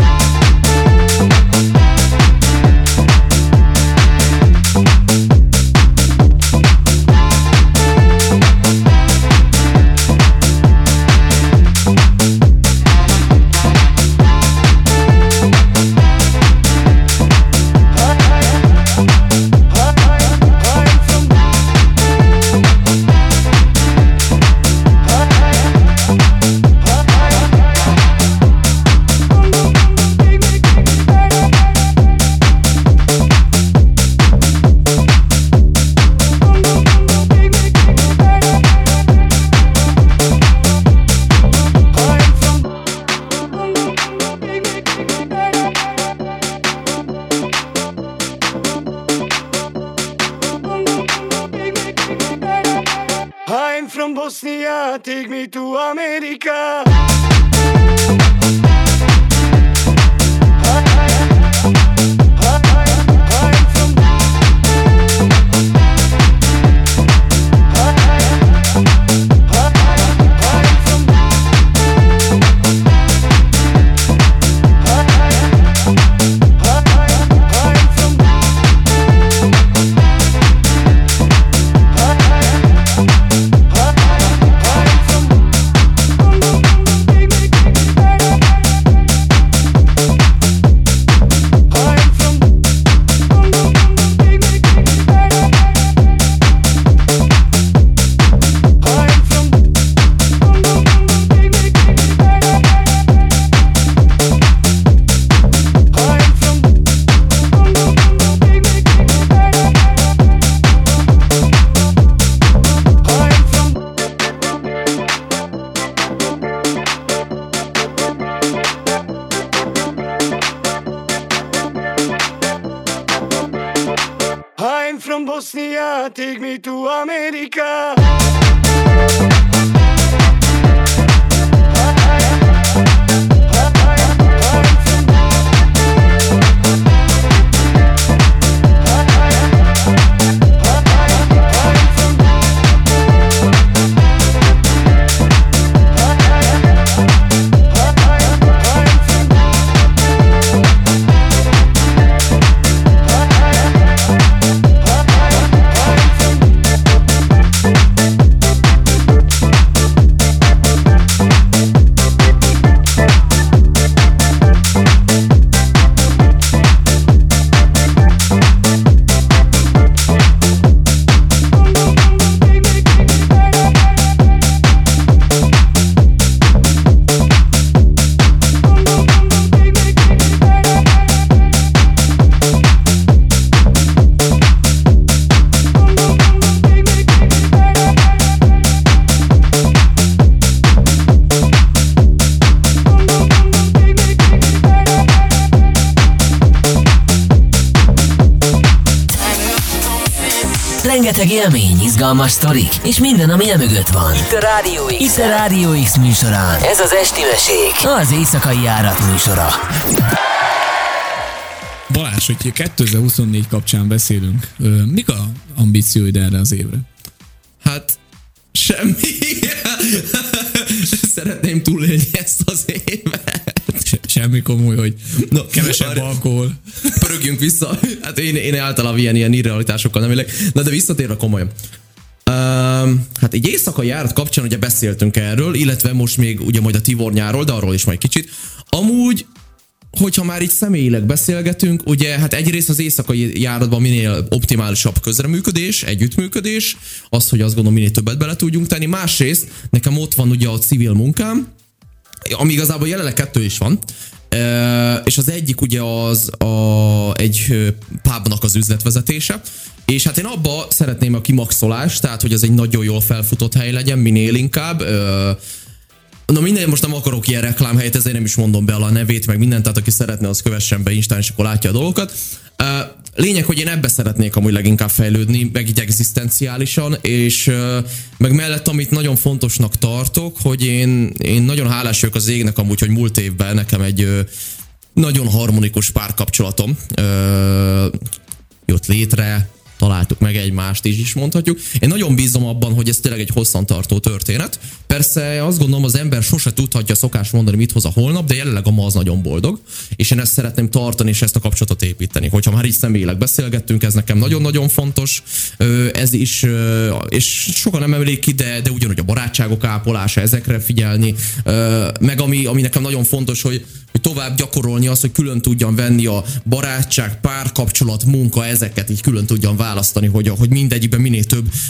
Élmény, izgalmas sztorik, és minden, ami e mögött van. Itt a Rádió X. Itt a Rádió X műsorán. Ez az Esti Mesék, az éjszakai járat műsora. Balázs, hogy 2024 kapcsán beszélünk, mik a ambícióid erre az évre? Hát semmi. Szeretném túlélni ezt az évet. Se, semmi komoly, hogy no, kevesebb alkohol. Pörögjünk vissza. Hát én, én általában ilyen, ilyen irrealitásokkal nem élek. Na de visszatérve komolyan. Um, hát egy éjszakai járat kapcsán ugye beszéltünk erről, illetve most még ugye majd a Tivor nyáról, de arról is majd kicsit. Amúgy hogyha már itt személyileg beszélgetünk, ugye hát egyrészt az éjszakai járatban minél optimálisabb közreműködés, együttműködés, az, hogy azt gondolom minél többet bele tudjunk tenni. Másrészt nekem ott van ugye a civil munkám, ami igazából jelenleg kettő is van, és az egyik ugye az a, egy pubnak az üzletvezetése, és hát én abba szeretném a kimaxolást, tehát hogy ez egy nagyon jól felfutott hely legyen, minél inkább, Na minden, most nem akarok ilyen reklámhelyet, ezért nem is mondom be a nevét, meg mindent, tehát aki szeretne, az kövessen be Instán, és akkor látja a dolgokat. Lényeg, hogy én ebbe szeretnék amúgy leginkább fejlődni, meg így egzisztenciálisan, és meg mellett, amit nagyon fontosnak tartok, hogy én, én nagyon hálás vagyok az égnek amúgy, hogy múlt évben nekem egy nagyon harmonikus párkapcsolatom jött létre, találtuk meg egymást, is is mondhatjuk. Én nagyon bízom abban, hogy ez tényleg egy hosszantartó történet. Persze azt gondolom, az ember sose tudhatja szokás mondani, mit hoz a holnap, de jelenleg a ma az nagyon boldog, és én ezt szeretném tartani, és ezt a kapcsolatot építeni. Hogyha már így személyileg beszélgettünk, ez nekem nagyon-nagyon fontos, ez is, és sokan nem emlék ki, de, de ugyanúgy a barátságok ápolása, ezekre figyelni, meg ami, ami nekem nagyon fontos, hogy, hogy tovább gyakorolni azt, hogy külön tudjam venni a barátság, párkapcsolat, munka, ezeket így külön tudjam választani, hogy, hogy mindegyikben minél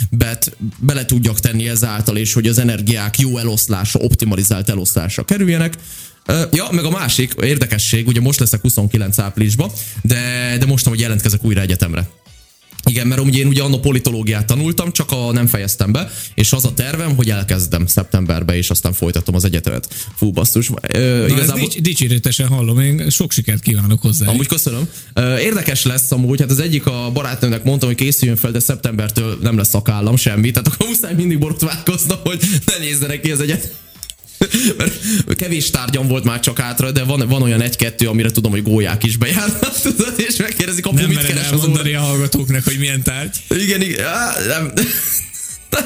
bet bele tudjak tenni ezáltal, és hogy az energiák jó eloszlása, optimalizált eloszlása kerüljenek. Ja, meg a másik érdekesség, ugye most leszek 29 áprilisban, de, de most, hogy jelentkezek újra egyetemre. Igen, mert ugye én ugye anno politológiát tanultam, csak a nem fejeztem be, és az a tervem, hogy elkezdem szeptemberbe, és aztán folytatom az egyetemet. Fú, basszus. Ö, Na igazából... dics- dicséretesen hallom, én sok sikert kívánok hozzá. Amúgy köszönöm. Érdekes lesz amúgy, hát az egyik a barátnőnek mondtam, hogy készüljön fel, de szeptembertől nem lesz szakállam semmi, tehát akkor muszáj mindig borotválkoznom, hogy ne nézzenek ki az egyet. Kevés tárgyam volt már csak átra, de van, van olyan egy-kettő, amire tudom, hogy gólyák is bejárnak, és megkérdezik, apu, nem mit keres az a hallgatóknak, hogy milyen tárgy. Igen, igen. Á, nem.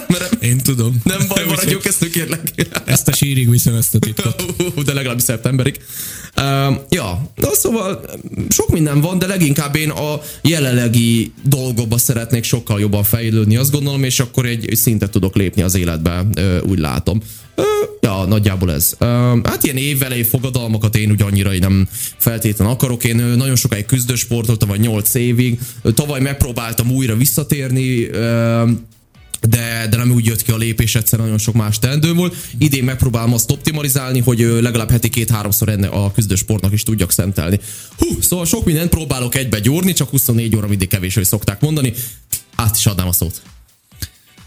Mert Én tudom. Nem baj, maradjuk ezt kérlek. Ezt a sírig viszem ezt a titkot. De legalább szeptemberig. Uh, ja, na szóval sok minden van, de leginkább én a jelenlegi dolgokba szeretnék sokkal jobban fejlődni, azt gondolom, és akkor egy, szintet tudok lépni az életbe, úgy látom. Uh, ja, nagyjából ez. Uh, hát ilyen évelei fogadalmakat én úgy annyira nem feltétlenül akarok. Én nagyon sokáig küzdősportoltam, vagy 8 évig. Tavaly megpróbáltam újra visszatérni, uh, de, de nem úgy jött ki a lépés, egyszer nagyon sok más teendő volt. Idén megpróbálom azt optimalizálni, hogy legalább heti két-háromszor enne a küzdősportnak is tudjak szentelni. Hú, szóval sok mindent próbálok egybe gyúrni, csak 24 óra mindig kevés, hogy szokták mondani. Át is adnám a szót.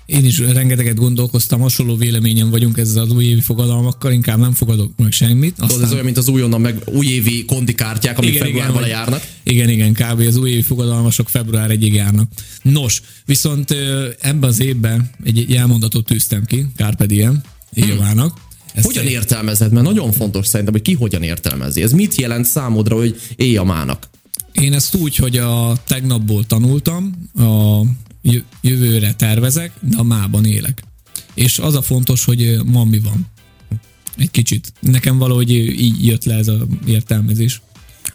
Én is rengeteget gondolkoztam, hasonló véleményen vagyunk ezzel az újévi fogadalmakkal, inkább nem fogadok meg semmit. Aztán... Ez olyan, mint az újonnan meg újévi kondikártyák, amik igen, februárban igen, járnak. Igen, igen, kb. az újévi fogadalmasok február 1 járnak. Nos, viszont ebben az évben egy elmondatot tűztem ki, Carpe Diem, hmm. Ezt hogyan értelmezed? Mert nagyon fontos szerintem, hogy ki hogyan értelmezi. Ez mit jelent számodra, hogy éj a mának? Én ezt úgy, hogy a tegnapból tanultam, a jövőre tervezek, de a mában élek. És az a fontos, hogy ma mi van. Egy kicsit. Nekem valahogy így jött le ez a értelmezés.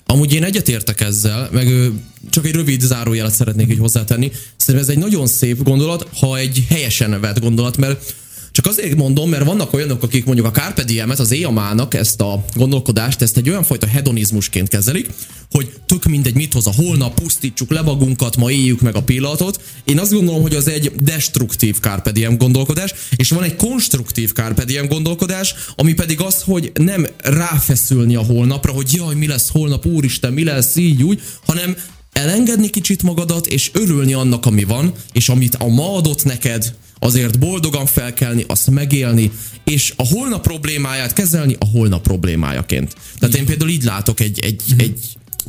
Amúgy én egyetértek ezzel, meg csak egy rövid zárójelet szeretnék így hozzátenni. Szerintem ez egy nagyon szép gondolat, ha egy helyesen vett gondolat, mert csak azért mondom, mert vannak olyanok, akik mondjuk a Carpe Diem-et, az éjamának ezt a gondolkodást, ezt egy olyan fajta hedonizmusként kezelik, hogy tök mindegy, mit hoz a holnap, pusztítsuk le magunkat, ma éljük meg a pillanatot. Én azt gondolom, hogy az egy destruktív Carpe Diem gondolkodás, és van egy konstruktív Carpe Diem gondolkodás, ami pedig az, hogy nem ráfeszülni a holnapra, hogy jaj, mi lesz holnap, úristen, mi lesz így úgy, hanem elengedni kicsit magadat, és örülni annak, ami van, és amit a ma adott neked, azért boldogan felkelni, azt megélni, és a holnap problémáját kezelni a holnap problémájaként. Tehát én például így látok egy, egy, mm. egy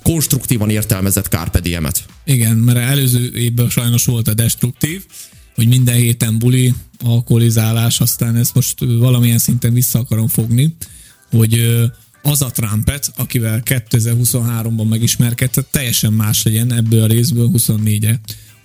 konstruktívan értelmezett Carpe Diemet. Igen, mert előző évben sajnos volt a destruktív, hogy minden héten buli, alkoholizálás, aztán ezt most valamilyen szinten vissza akarom fogni, hogy az a Trumpet, akivel 2023-ban megismerkedett, teljesen más legyen ebből a részből 24-re.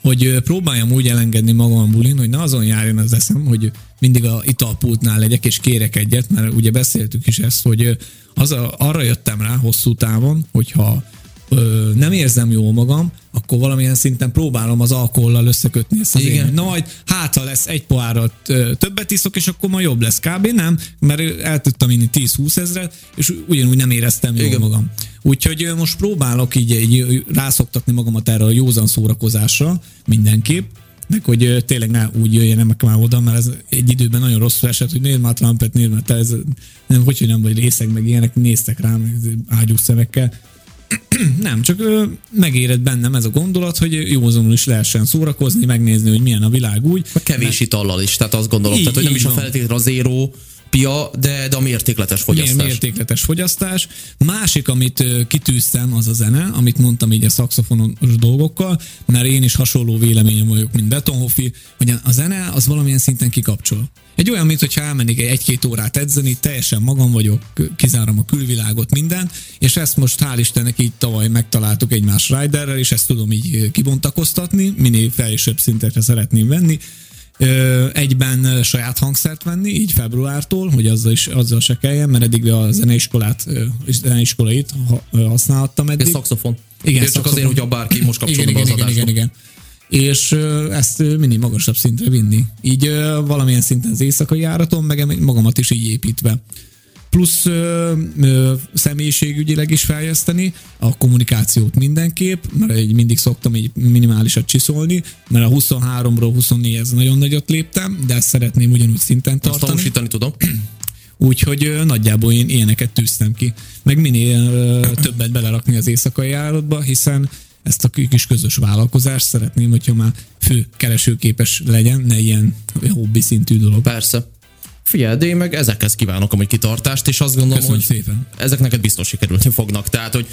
Hogy próbáljam úgy elengedni magam a bulin, hogy ne azon járjon az eszem, hogy mindig a italpultnál legyek és kérek egyet, mert ugye beszéltük is ezt, hogy az a, arra jöttem rá hosszú távon, hogyha ö, nem érzem jól magam, akkor valamilyen szinten próbálom az alkohollal összekötni ezt az Igen. Én, na majd hát ha lesz egy pohárat többet iszok, és akkor ma jobb lesz. Kb. nem, mert el tudtam inni 10-20 ezret, és ugyanúgy nem éreztem jól Igen. magam. Úgyhogy most próbálok így, így rászoktatni magamat erre a józan szórakozásra mindenképp, meg hogy tényleg ne úgy jöjjenek már oda, mert ez egy időben nagyon rosszul esett, hogy nézd már Trumpet, nézd már, te ez, nem, hogy, hogy nem vagy részeg, meg ilyenek, néztek rám ágyú szemekkel, nem, csak ö, megéred bennem ez a gondolat, hogy józanul is lehessen szórakozni, megnézni, hogy milyen a világ úgy. Kevés mert... itallal is, tehát azt gondolom, így, tehát, hogy nem is a feltétlenül a zéró pia, de, de a mértékletes fogyasztás. Milyen mértékletes fogyasztás. Másik, amit kitűztem, az a zene, amit mondtam így a szakszofonos dolgokkal, mert én is hasonló véleményem vagyok, mint Betonhoffi, hogy a zene az valamilyen szinten kikapcsol. Egy olyan, mint hogyha elmennék egy-két órát edzeni, teljesen magam vagyok, kizárom a külvilágot, minden, és ezt most hál' Istennek így tavaly megtaláltuk egymás riderrel, és ezt tudom így kibontakoztatni, minél felsőbb szintekre szeretném venni, egyben saját hangszert venni, így februártól, hogy azzal, is, azzal se kelljen, mert eddig a zeneiskolát, zeneiskolait használhattam eddig. Ez szakszofon. Igen, csak szakszofon. azért, hogy a bárki most kapcsolódva igen, igen, igen, igen, igen, és ezt mindig magasabb szintre vinni. Így valamilyen szinten az éjszakai járaton, meg magamat is így építve plusz ö, ö, személyiségügyileg is fejleszteni, a kommunikációt mindenképp, mert egy mindig szoktam egy minimálisat csiszolni, mert a 23-ról 24 ez nagyon nagyot léptem, de ezt szeretném ugyanúgy szinten tartani. Azt tanúsítani tudom. Úgyhogy nagyjából én ilyeneket tűztem ki. Meg minél ö, többet belerakni az éjszakai járatba, hiszen ezt a kis közös vállalkozást szeretném, hogyha már fő keresőképes legyen, ne ilyen hobbi szintű dolog. Persze. Figyelj, de én meg ezekhez kívánok amúgy kitartást, és azt gondolom, Köszönöm hogy szépen. ezek neked biztos sikerülni fognak. Tehát, hogy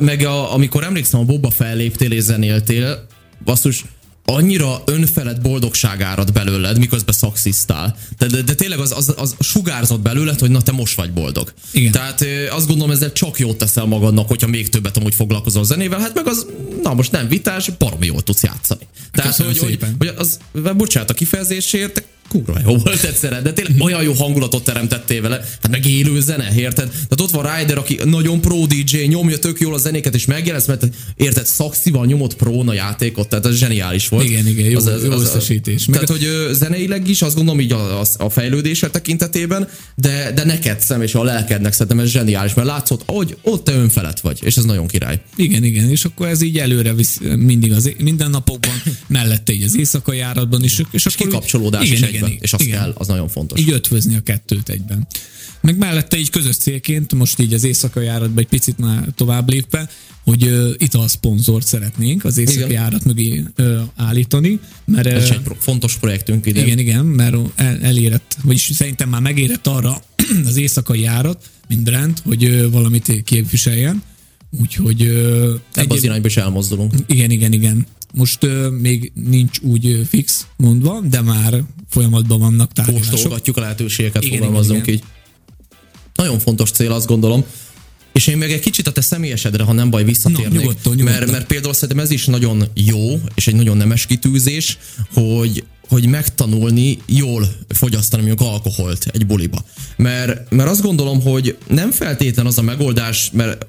meg a, amikor emlékszem, a Boba felléptél és zenéltél, basszus, annyira önfelett boldogság árad belőled, miközben szaxisztál. De, de, de tényleg az, az, az sugárzott belőled, hogy na te most vagy boldog. Igen. Tehát azt gondolom, ezzel csak jót teszel magadnak, hogyha még többet amúgy foglalkozol zenével, hát meg az, na most nem vitás, baromi jól tudsz játszani. Tehát, hogy, hogy, hogy, az, bocsánat a kifejezésért, kurva jó volt egyszerre, de tényleg olyan jó hangulatot teremtettél vele, hát meg élő zene, érted? Tehát ott van Ryder, aki nagyon pro DJ, nyomja tök jól a zenéket, és megjelensz, mert érted, szakszival nyomott pro a játékot, tehát ez zseniális volt. Igen, igen, jó, az, az, jó az, összesítés. Tehát, hogy zeneileg is, azt gondolom így a, a, a fejlődése tekintetében, de, de neked szem és a lelkednek szerintem ez zseniális, mert látszott, hogy ott te önfelett vagy, és ez nagyon király. Igen, igen, és akkor ez így előre visz mindig az minden napokban, mellette így az éjszakai járatban is. És, és, és akkor kikapcsolódás igen, is igen, igen, és az igen. kell, az nagyon fontos. Így ötvözni a kettőt egyben. Meg mellette így közös célként, most így az éjszakai járatban egy picit már tovább lépve, hogy uh, italszponzort szeretnénk az éjszakai járat mögé uh, állítani. Mert, Ez uh, egy pro- fontos projektünk ide. Igen, igen, mert el, elérett, vagyis szerintem már megérett arra az éjszakai járat, mint brand, hogy uh, valamit képviseljen. Úgyhogy... Uh, Ebben az irányba is elmozdulunk. Igen, igen, igen. Most uh, még nincs úgy fix mondva, de már folyamatban vannak tárgyalások. Kóstolgatjuk a lehetőségeket, igen, fogalmazunk igen, igen. így. Nagyon fontos cél, azt gondolom. És én meg egy kicsit a te személyesedre, ha nem baj, visszatérnék. No, nyugodtan, nyugodtan. Mert, mert például szerintem ez is nagyon jó, és egy nagyon nemes kitűzés, hogy hogy megtanulni jól fogyasztani mondjuk alkoholt egy buliba. Mert, mert azt gondolom, hogy nem feltétlen az a megoldás, mert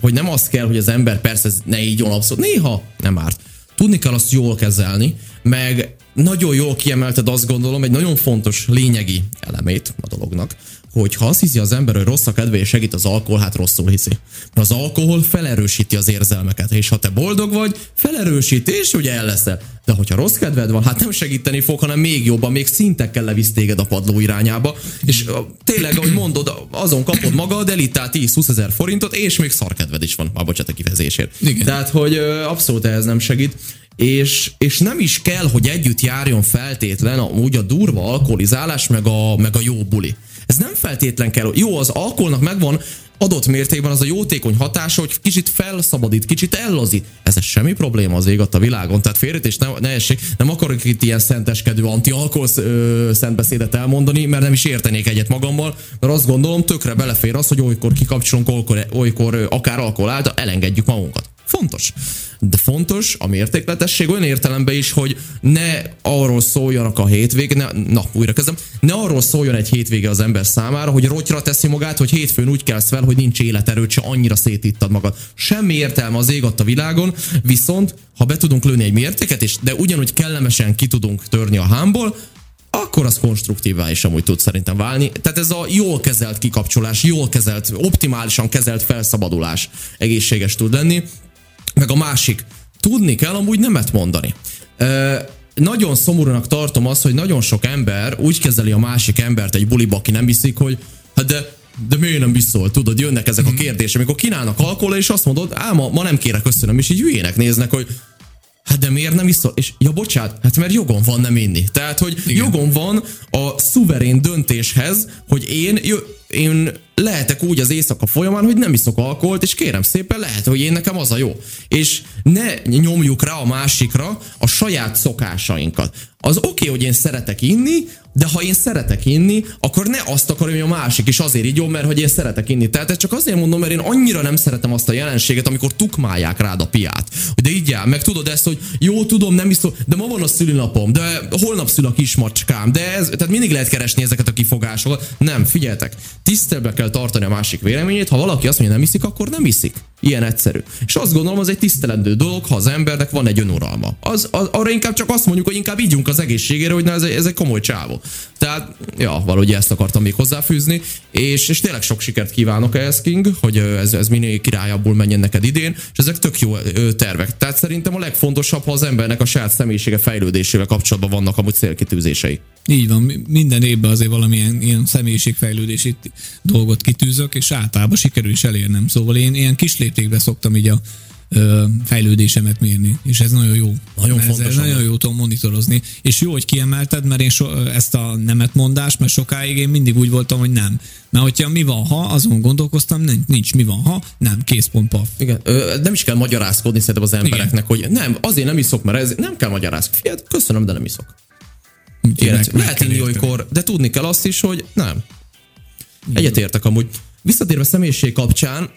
hogy nem az kell, hogy az ember persze ez ne így abszolút, néha nem árt tudni kell azt jól kezelni, meg nagyon jól kiemelted azt gondolom egy nagyon fontos lényegi elemét a dolognak, hogy ha azt hiszi az ember, hogy rossz a kedve és segít az alkohol, hát rosszul hiszi. Mert az alkohol felerősíti az érzelmeket, és ha te boldog vagy, felerősíti, és ugye el leszel. De hogyha rossz kedved van, hát nem segíteni fog, hanem még jobban, még szintekkel levisz téged a padló irányába, és tényleg, ahogy mondod, azon kapod magad, elitál 10-20 ezer forintot, és még szarkedved is van, már bocsánat a kifejezésért. Igen. Tehát, hogy abszolút ez nem segít és, és nem is kell, hogy együtt járjon feltétlen a, úgy a durva alkoholizálás, meg a, meg a jó buli. Ez nem feltétlen kell. Jó, az alkoholnak megvan adott mértékben az a jótékony hatása, hogy kicsit felszabadít, kicsit ellazít. Ez semmi probléma az ég a világon. Tehát félretés ne, ne essék. Nem akarok itt ilyen szenteskedő anti-alkohol szentbeszédet elmondani, mert nem is értenék egyet magammal, mert azt gondolom, tökre belefér az, hogy olykor kikapcsolunk, olykor, olykor akár alkohol által elengedjük magunkat. Fontos. De fontos a mértékletesség olyan értelemben is, hogy ne arról szóljanak a hétvége, ne, na, újra kezdem, ne arról szóljon egy hétvége az ember számára, hogy rotyra teszi magát, hogy hétfőn úgy kelsz fel, hogy nincs életerőt, se annyira szétittad magad. Semmi értelme az ég a világon, viszont ha be tudunk lőni egy mértéket, és de ugyanúgy kellemesen ki tudunk törni a hámból, akkor az konstruktívá is amúgy tud szerintem válni. Tehát ez a jól kezelt kikapcsolás, jól kezelt, optimálisan kezelt felszabadulás egészséges tud lenni. Meg a másik, tudni kell amúgy nemet mondani. Ö, nagyon szomorúnak tartom azt, hogy nagyon sok ember úgy kezeli a másik embert egy buliba, aki nem hiszik, hogy hát de de miért nem viszol? Tudod, jönnek ezek a mhm. kérdések, amikor kínálnak alkohol, és azt mondod, á, ma, ma nem kérek köszönöm, és így hülyének néznek, hogy Hát de miért nem iszol? És ja, bocsánat, hát mert jogom van nem inni. Tehát, hogy Igen. jogom van a szuverén döntéshez, hogy én, én lehetek úgy az éjszaka folyamán, hogy nem iszok alkoholt, és kérem szépen, lehet, hogy én nekem az a jó. És ne nyomjuk rá a másikra a saját szokásainkat. Az oké, okay, hogy én szeretek inni, de ha én szeretek inni, akkor ne azt akarom, hogy a másik is azért így jó, mert hogy én szeretek inni. Tehát ezt csak azért mondom, mert én annyira nem szeretem azt a jelenséget, amikor tukmálják rád a piát. De így jár, meg tudod ezt, hogy jó, tudom, nem iszom, de ma van a szülinapom, de holnap szül a kismacskám, de ez, tehát mindig lehet keresni ezeket a kifogásokat. Nem, figyeljetek, tisztelbe kell tartani a másik véleményét, ha valaki azt mondja, nem iszik, akkor nem iszik. Ilyen egyszerű. És azt gondolom, az egy tisztelendő dolog, ha az embernek van egy önuralma. Az, az, arra inkább csak azt mondjuk, hogy inkább ígyunk az egészségére, hogy na ez, ez egy komoly csávó. Tehát, ja, valahogy ezt akartam még hozzáfűzni, és, és tényleg sok sikert kívánok ehhez, King, hogy ez, ez minél királyabbul menjen neked idén, és ezek tök jó tervek. Tehát szerintem a legfontosabb, ha az embernek a saját személyisége fejlődésével kapcsolatban vannak amúgy célkitűzései. Így van, minden évben azért valamilyen ilyen személyiségfejlődési dolgot kitűzök, és általában sikerül is elérnem. Szóval én ilyen kis léptékben szoktam így a ö, fejlődésemet mérni, és ez nagyon jó. Nagyon fontos. Ez nagyon jó tudom monitorozni. És jó, hogy kiemelted, mert én so, ezt a nemet mondást, mert sokáig én mindig úgy voltam, hogy nem. Mert hogyha mi van, ha, azon gondolkoztam, nincs, nincs mi van, ha, nem, kész, pont, paf. Igen, ö, nem is kell magyarázkodni szerintem az embereknek, Igen. hogy nem, azért nem iszok, mert ez nem kell magyarázkodni. Fiat, köszönöm, de nem iszok. Élet, lehet inni olykor, de tudni kell azt is, hogy nem. Egyetértek amúgy. Visszatérve személyiség kapcsán,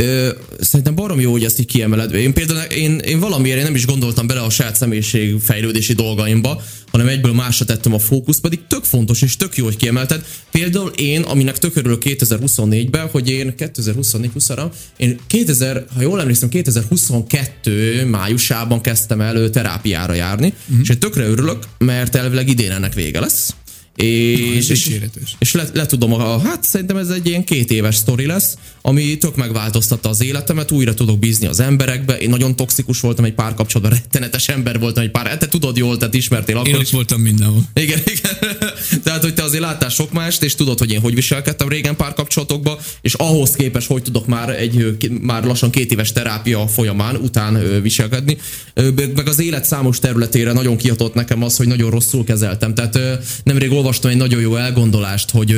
Ö, szerintem barom jó, hogy ezt így kiemeled. Én például én, én valamiért én nem is gondoltam bele a saját személyiség fejlődési dolgaimba, hanem egyből másra tettem a fókusz, pedig tök fontos és tök jó, hogy kiemelted. Például én, aminek tök örülök 2024-ben, hogy én 2024 20 én 2000, ha jól emlékszem, 2022 májusában kezdtem el terápiára járni, uh-huh. és én tökre örülök, mert elvileg idén ennek vége lesz. És, és, és le, le tudom, a, hát szerintem ez egy ilyen két éves sztori lesz, ami tök megváltoztatta az életemet, újra tudok bízni az emberekbe. Én nagyon toxikus voltam egy pár kapcsolatban, rettenetes ember voltam egy pár, te tudod jól, tehát ismertél akkor Én is. voltam mindenhol. Igen, igen. Tehát, hogy te azért láttál sok mást, és tudod, hogy én hogy viselkedtem régen pár kapcsolatokba, és ahhoz képest, hogy tudok már egy már lassan két éves terápia folyamán után viselkedni. Meg az élet számos területére nagyon kihatott nekem az, hogy nagyon rosszul kezeltem. Tehát nemrég olvastam egy nagyon jó elgondolást, hogy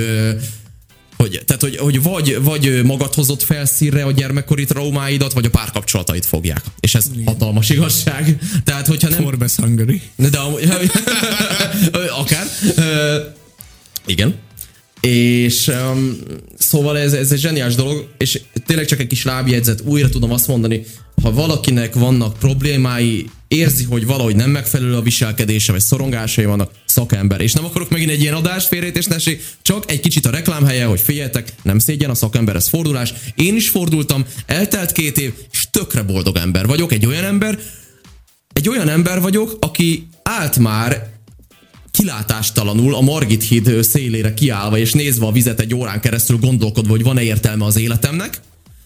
hogy, tehát, hogy, hogy vagy, vagy magad hozott felszínre a gyermekkori traumáidat, vagy a párkapcsolatait fogják. És ez Igen. hatalmas igazság. Tehát, hogyha nem... Forbes Hungary. De akár. Igen. És um, szóval ez, ez egy zseniás dolog, és tényleg csak egy kis lábjegyzet, újra tudom azt mondani, ha valakinek vannak problémái, érzi, hogy valahogy nem megfelelő a viselkedése, vagy szorongásai vannak, szakember. És nem akarok megint egy ilyen adás félrejtésnesség, csak egy kicsit a reklámhelye, hogy figyeljetek, nem szégyen a szakember, ez fordulás. Én is fordultam, eltelt két év, és tökre boldog ember vagyok, egy olyan ember, egy olyan ember vagyok, aki állt már kilátástalanul a Margit híd szélére kiállva és nézve a vizet egy órán keresztül gondolkodva, hogy van-e értelme az életemnek.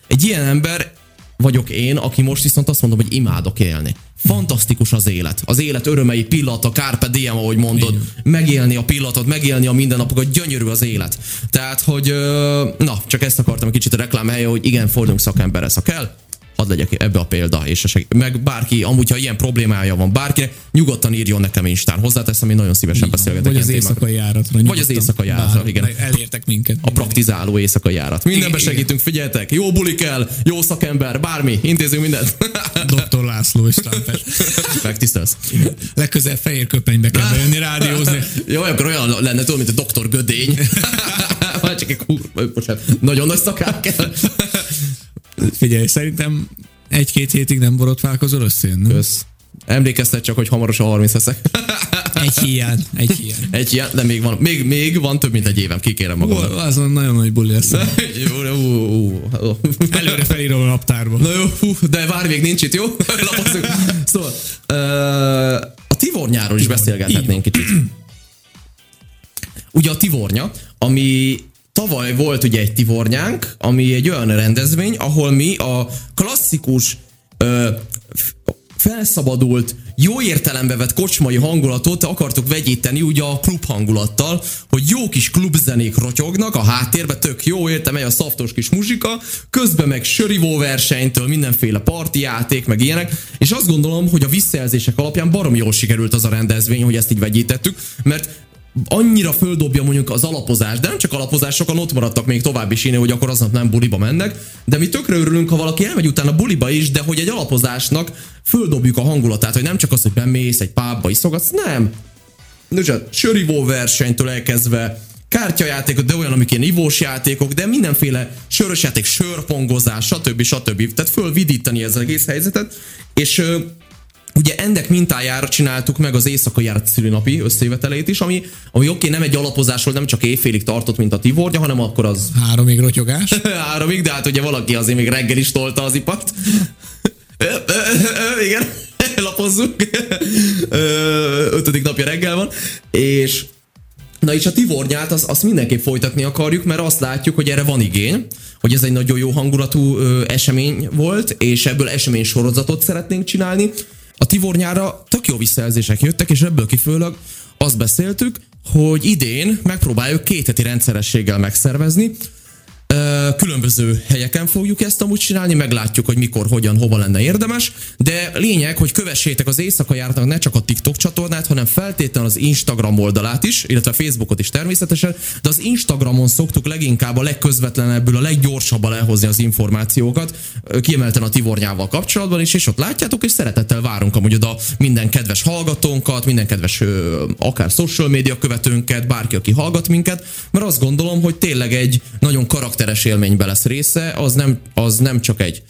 Egy ilyen ember vagyok én, aki most viszont azt mondom, hogy imádok élni. Fantasztikus az élet. Az élet örömei, pillanata, carpe diem, ahogy mondod. Igen. Megélni a pillanatot, megélni a mindennapokat, gyönyörű az élet. Tehát, hogy na, csak ezt akartam egy kicsit a reklám helye, hogy igen, forduljunk szakemberhez, ha kell. Hadd legyek ebbe a példa, és a seg- meg bárki, amúgy, ha ilyen problémája van bárkinek, nyugodtan írjon nekem Instán. Hozzáteszem, én nagyon szívesen beszélgetek. Vagy az éjszakai járatra. Vagy az éjszakai járatra, igen. Elértek minket. A praktizáló éjszakai járat. Mindenbe segítünk, figyeltek. Jó buli kell, jó szakember, bármi, intézünk mindent. Dr. László és Trumpet. Megtisztelsz. Legközelebb fehér köpenybe kell bejönni rádiózni. Jó, akkor olyan lenne, tudod, mint a doktor Gödény. Csak egy kur... Bocsánat, nagyon nagy szakák kell. Figyelj, szerintem egy-két hétig nem borotválkozol összén, nem? Kösz. Emlékeztet csak, hogy hamarosan 30 leszek. Egy hiány, egy hiány. Egy ilyen, de még van, még, még van több, mint egy évem, kikérem magam. Ó, azon nagyon nagy buli lesz. Előre felírom a naptárba. Na jó, de várj, még nincs itt, jó? Lapozzuk. Szóval, uh, a Tivornyáról is beszélgethetnénk kicsit. Ugye a Tivornya, ami tavaly volt ugye egy Tivornyánk, ami egy olyan rendezvény, ahol mi a klasszikus uh, felszabadult, jó értelembe vett kocsmai hangulatot akartuk vegyíteni ugye a klub hangulattal, hogy jó kis klubzenék rotyognak a háttérbe, tök jó érte, megy a szaftos kis muzsika, közben meg sörivó versenytől mindenféle parti játék, meg ilyenek, és azt gondolom, hogy a visszajelzések alapján baromi jól sikerült az a rendezvény, hogy ezt így vegyítettük, mert annyira földobja mondjuk az alapozás, de nem csak alapozás, sokan ott maradtak még tovább is inni, hogy akkor aznap nem buliba mennek, de mi tökre örülünk, ha valaki elmegy utána buliba is, de hogy egy alapozásnak földobjuk a hangulatát, hogy nem csak az, hogy bemész egy pábba iszogatsz, nem. Nőzsát, sörivó versenytől elkezdve, kártyajátékok, de olyan, amik ilyen ivós játékok, de mindenféle sörös játék, sörpongozás, stb. stb. Tehát fölvidítani ezzel egész helyzetet, és Ugye ennek mintájára csináltuk meg az éjszakai járat szülinapi összejövetelét is, ami, ami oké, nem egy alapozás volt, nem csak éjfélig tartott, mint a Tivornya, hanem akkor az... Háromig rotyogás. Háromig, de hát ugye valaki azért még reggel is tolta az ipat. Igen, lapozzuk. Ötödik napja reggel van. És Na és a Tivornyát azt, azt mindenképp folytatni akarjuk, mert azt látjuk, hogy erre van igény, hogy ez egy nagyon jó hangulatú ö, esemény volt, és ebből esemény sorozatot szeretnénk csinálni. A Tivornyára tök jó visszajelzések jöttek, és ebből kifőleg azt beszéltük, hogy idén megpróbáljuk két heti rendszerességgel megszervezni, Különböző helyeken fogjuk ezt amúgy csinálni, meglátjuk, hogy mikor, hogyan, hova lenne érdemes, de lényeg, hogy kövessétek az éjszaka járatnak ne csak a TikTok csatornát, hanem feltétlenül az Instagram oldalát is, illetve a Facebookot is természetesen, de az Instagramon szoktuk leginkább a legközvetlenebbül, a leggyorsabban elhozni az információkat, kiemelten a Tivornyával kapcsolatban is, és ott látjátok, és szeretettel várunk amúgy oda minden kedves hallgatónkat, minden kedves akár social média követőnket, bárki, aki hallgat minket, mert azt gondolom, hogy tényleg egy nagyon karakter karakteres élménybe lesz része, az nem, az nem csak egy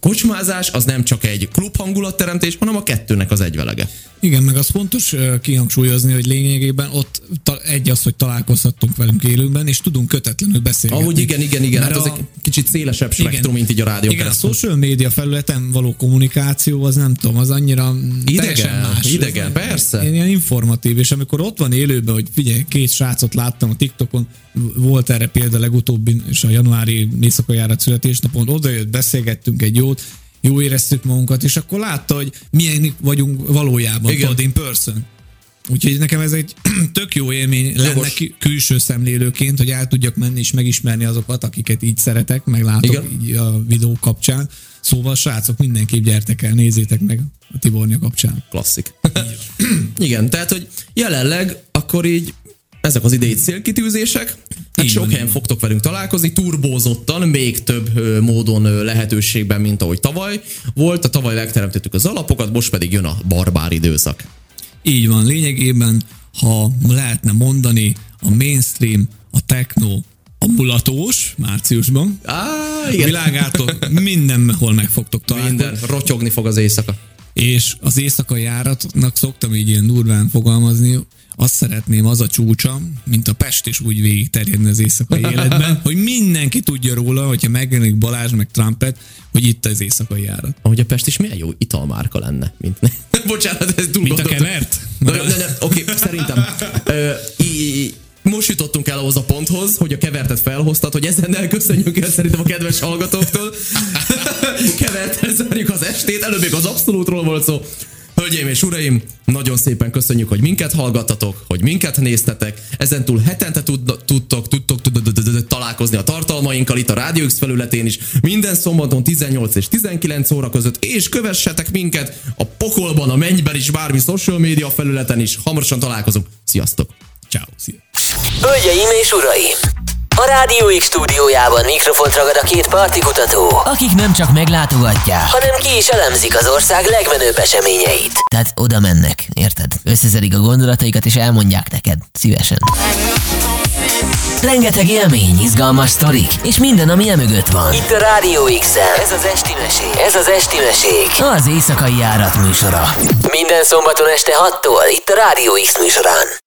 kocsmázás, az nem csak egy klub hangulatteremtés, hanem a kettőnek az egyvelege. Igen, meg az fontos kihangsúlyozni, hogy lényegében ott egy az, hogy találkozhattunk velünk élőben, és tudunk kötetlenül beszélni. Ahogy igen, igen, igen, hát az a, egy kicsit szélesebb spektrum, igen, mint így a rádió Igen, keresztül. a social média felületen való kommunikáció, az nem tudom, az annyira idegen, más. Idegen, ez, persze. Ilyen informatív, és amikor ott van élőben, hogy figyelj, két srácot láttam a TikTokon, volt erre példa legutóbbi, és a januári éjszakai járat születésnapon, odajött, beszélgettünk egy jót, jó éreztük magunkat, és akkor látta, hogy milyen vagyunk valójában, tudod, in person. Úgyhogy nekem ez egy tök jó élmény lenne Jogos. külső szemlélőként, hogy el tudjak menni és megismerni azokat, akiket így szeretek, meg látok Igen. így a videó kapcsán. Szóval srácok, mindenképp gyertek el, nézzétek meg a Tibornya kapcsán. Klasszik. Igen, tehát, hogy jelenleg akkor így ezek az idei célkitűzések. Hát sok helyen fogtok velünk találkozni, turbózottan, még több módon lehetőségben, mint ahogy tavaly volt. A tavaly megteremtettük az alapokat, most pedig jön a barbár időszak. Így van, lényegében, ha lehetne mondani, a mainstream, a techno, a mulatós márciusban. Á, igen. Világától mindenhol meg fogtok találni. Minden, rotyogni fog az éjszaka. És az éjszaka járatnak szoktam így ilyen durván fogalmazni, azt szeretném, az a csúcsa, mint a Pest is úgy végig terjedni az éjszakai életben, hogy mindenki tudja róla, hogyha megjelenik Balázs meg Trumpet, hogy itt az éjszakai járat. Ahogy a Pest is milyen jó italmárka lenne, mint Bocsánat, ez túl Mint a kevert? Oké, okay, szerintem. Ö, í- most jutottunk el ahhoz a ponthoz, hogy a kevertet felhoztad, hogy ezen elköszönjük el szerintem a kedves hallgatóktól. Kevertet zárjuk az estét, előbb még az abszolútról volt szó. Hölgyeim és uraim, nagyon szépen köszönjük, hogy minket hallgattatok, hogy minket néztetek. Ezentúl hetente tudtok, tudtok, találkozni a tartalmainkkal itt a Rádió X felületén is. Minden szombaton 18 és 19 óra között, és kövessetek minket a pokolban, a mennyben is, bármi social media felületen is. Hamarosan találkozunk. Sziasztok! Ciao. Szia. Hölgyeim és uraim! A Rádió X stúdiójában mikrofont ragad a két partikutató, akik nem csak meglátogatják, hanem ki is elemzik az ország legmenőbb eseményeit. Tehát oda mennek, érted? Összezedik a gondolataikat és elmondják neked, szívesen. Rengeteg élmény, izgalmas sztorik, és minden, ami emögött van. Itt a Rádió x Ez az Esti Mesék. Ez az Esti Mesék. Az éjszakai járat műsora. Minden szombaton este 6-tól itt a Rádió X műsorán.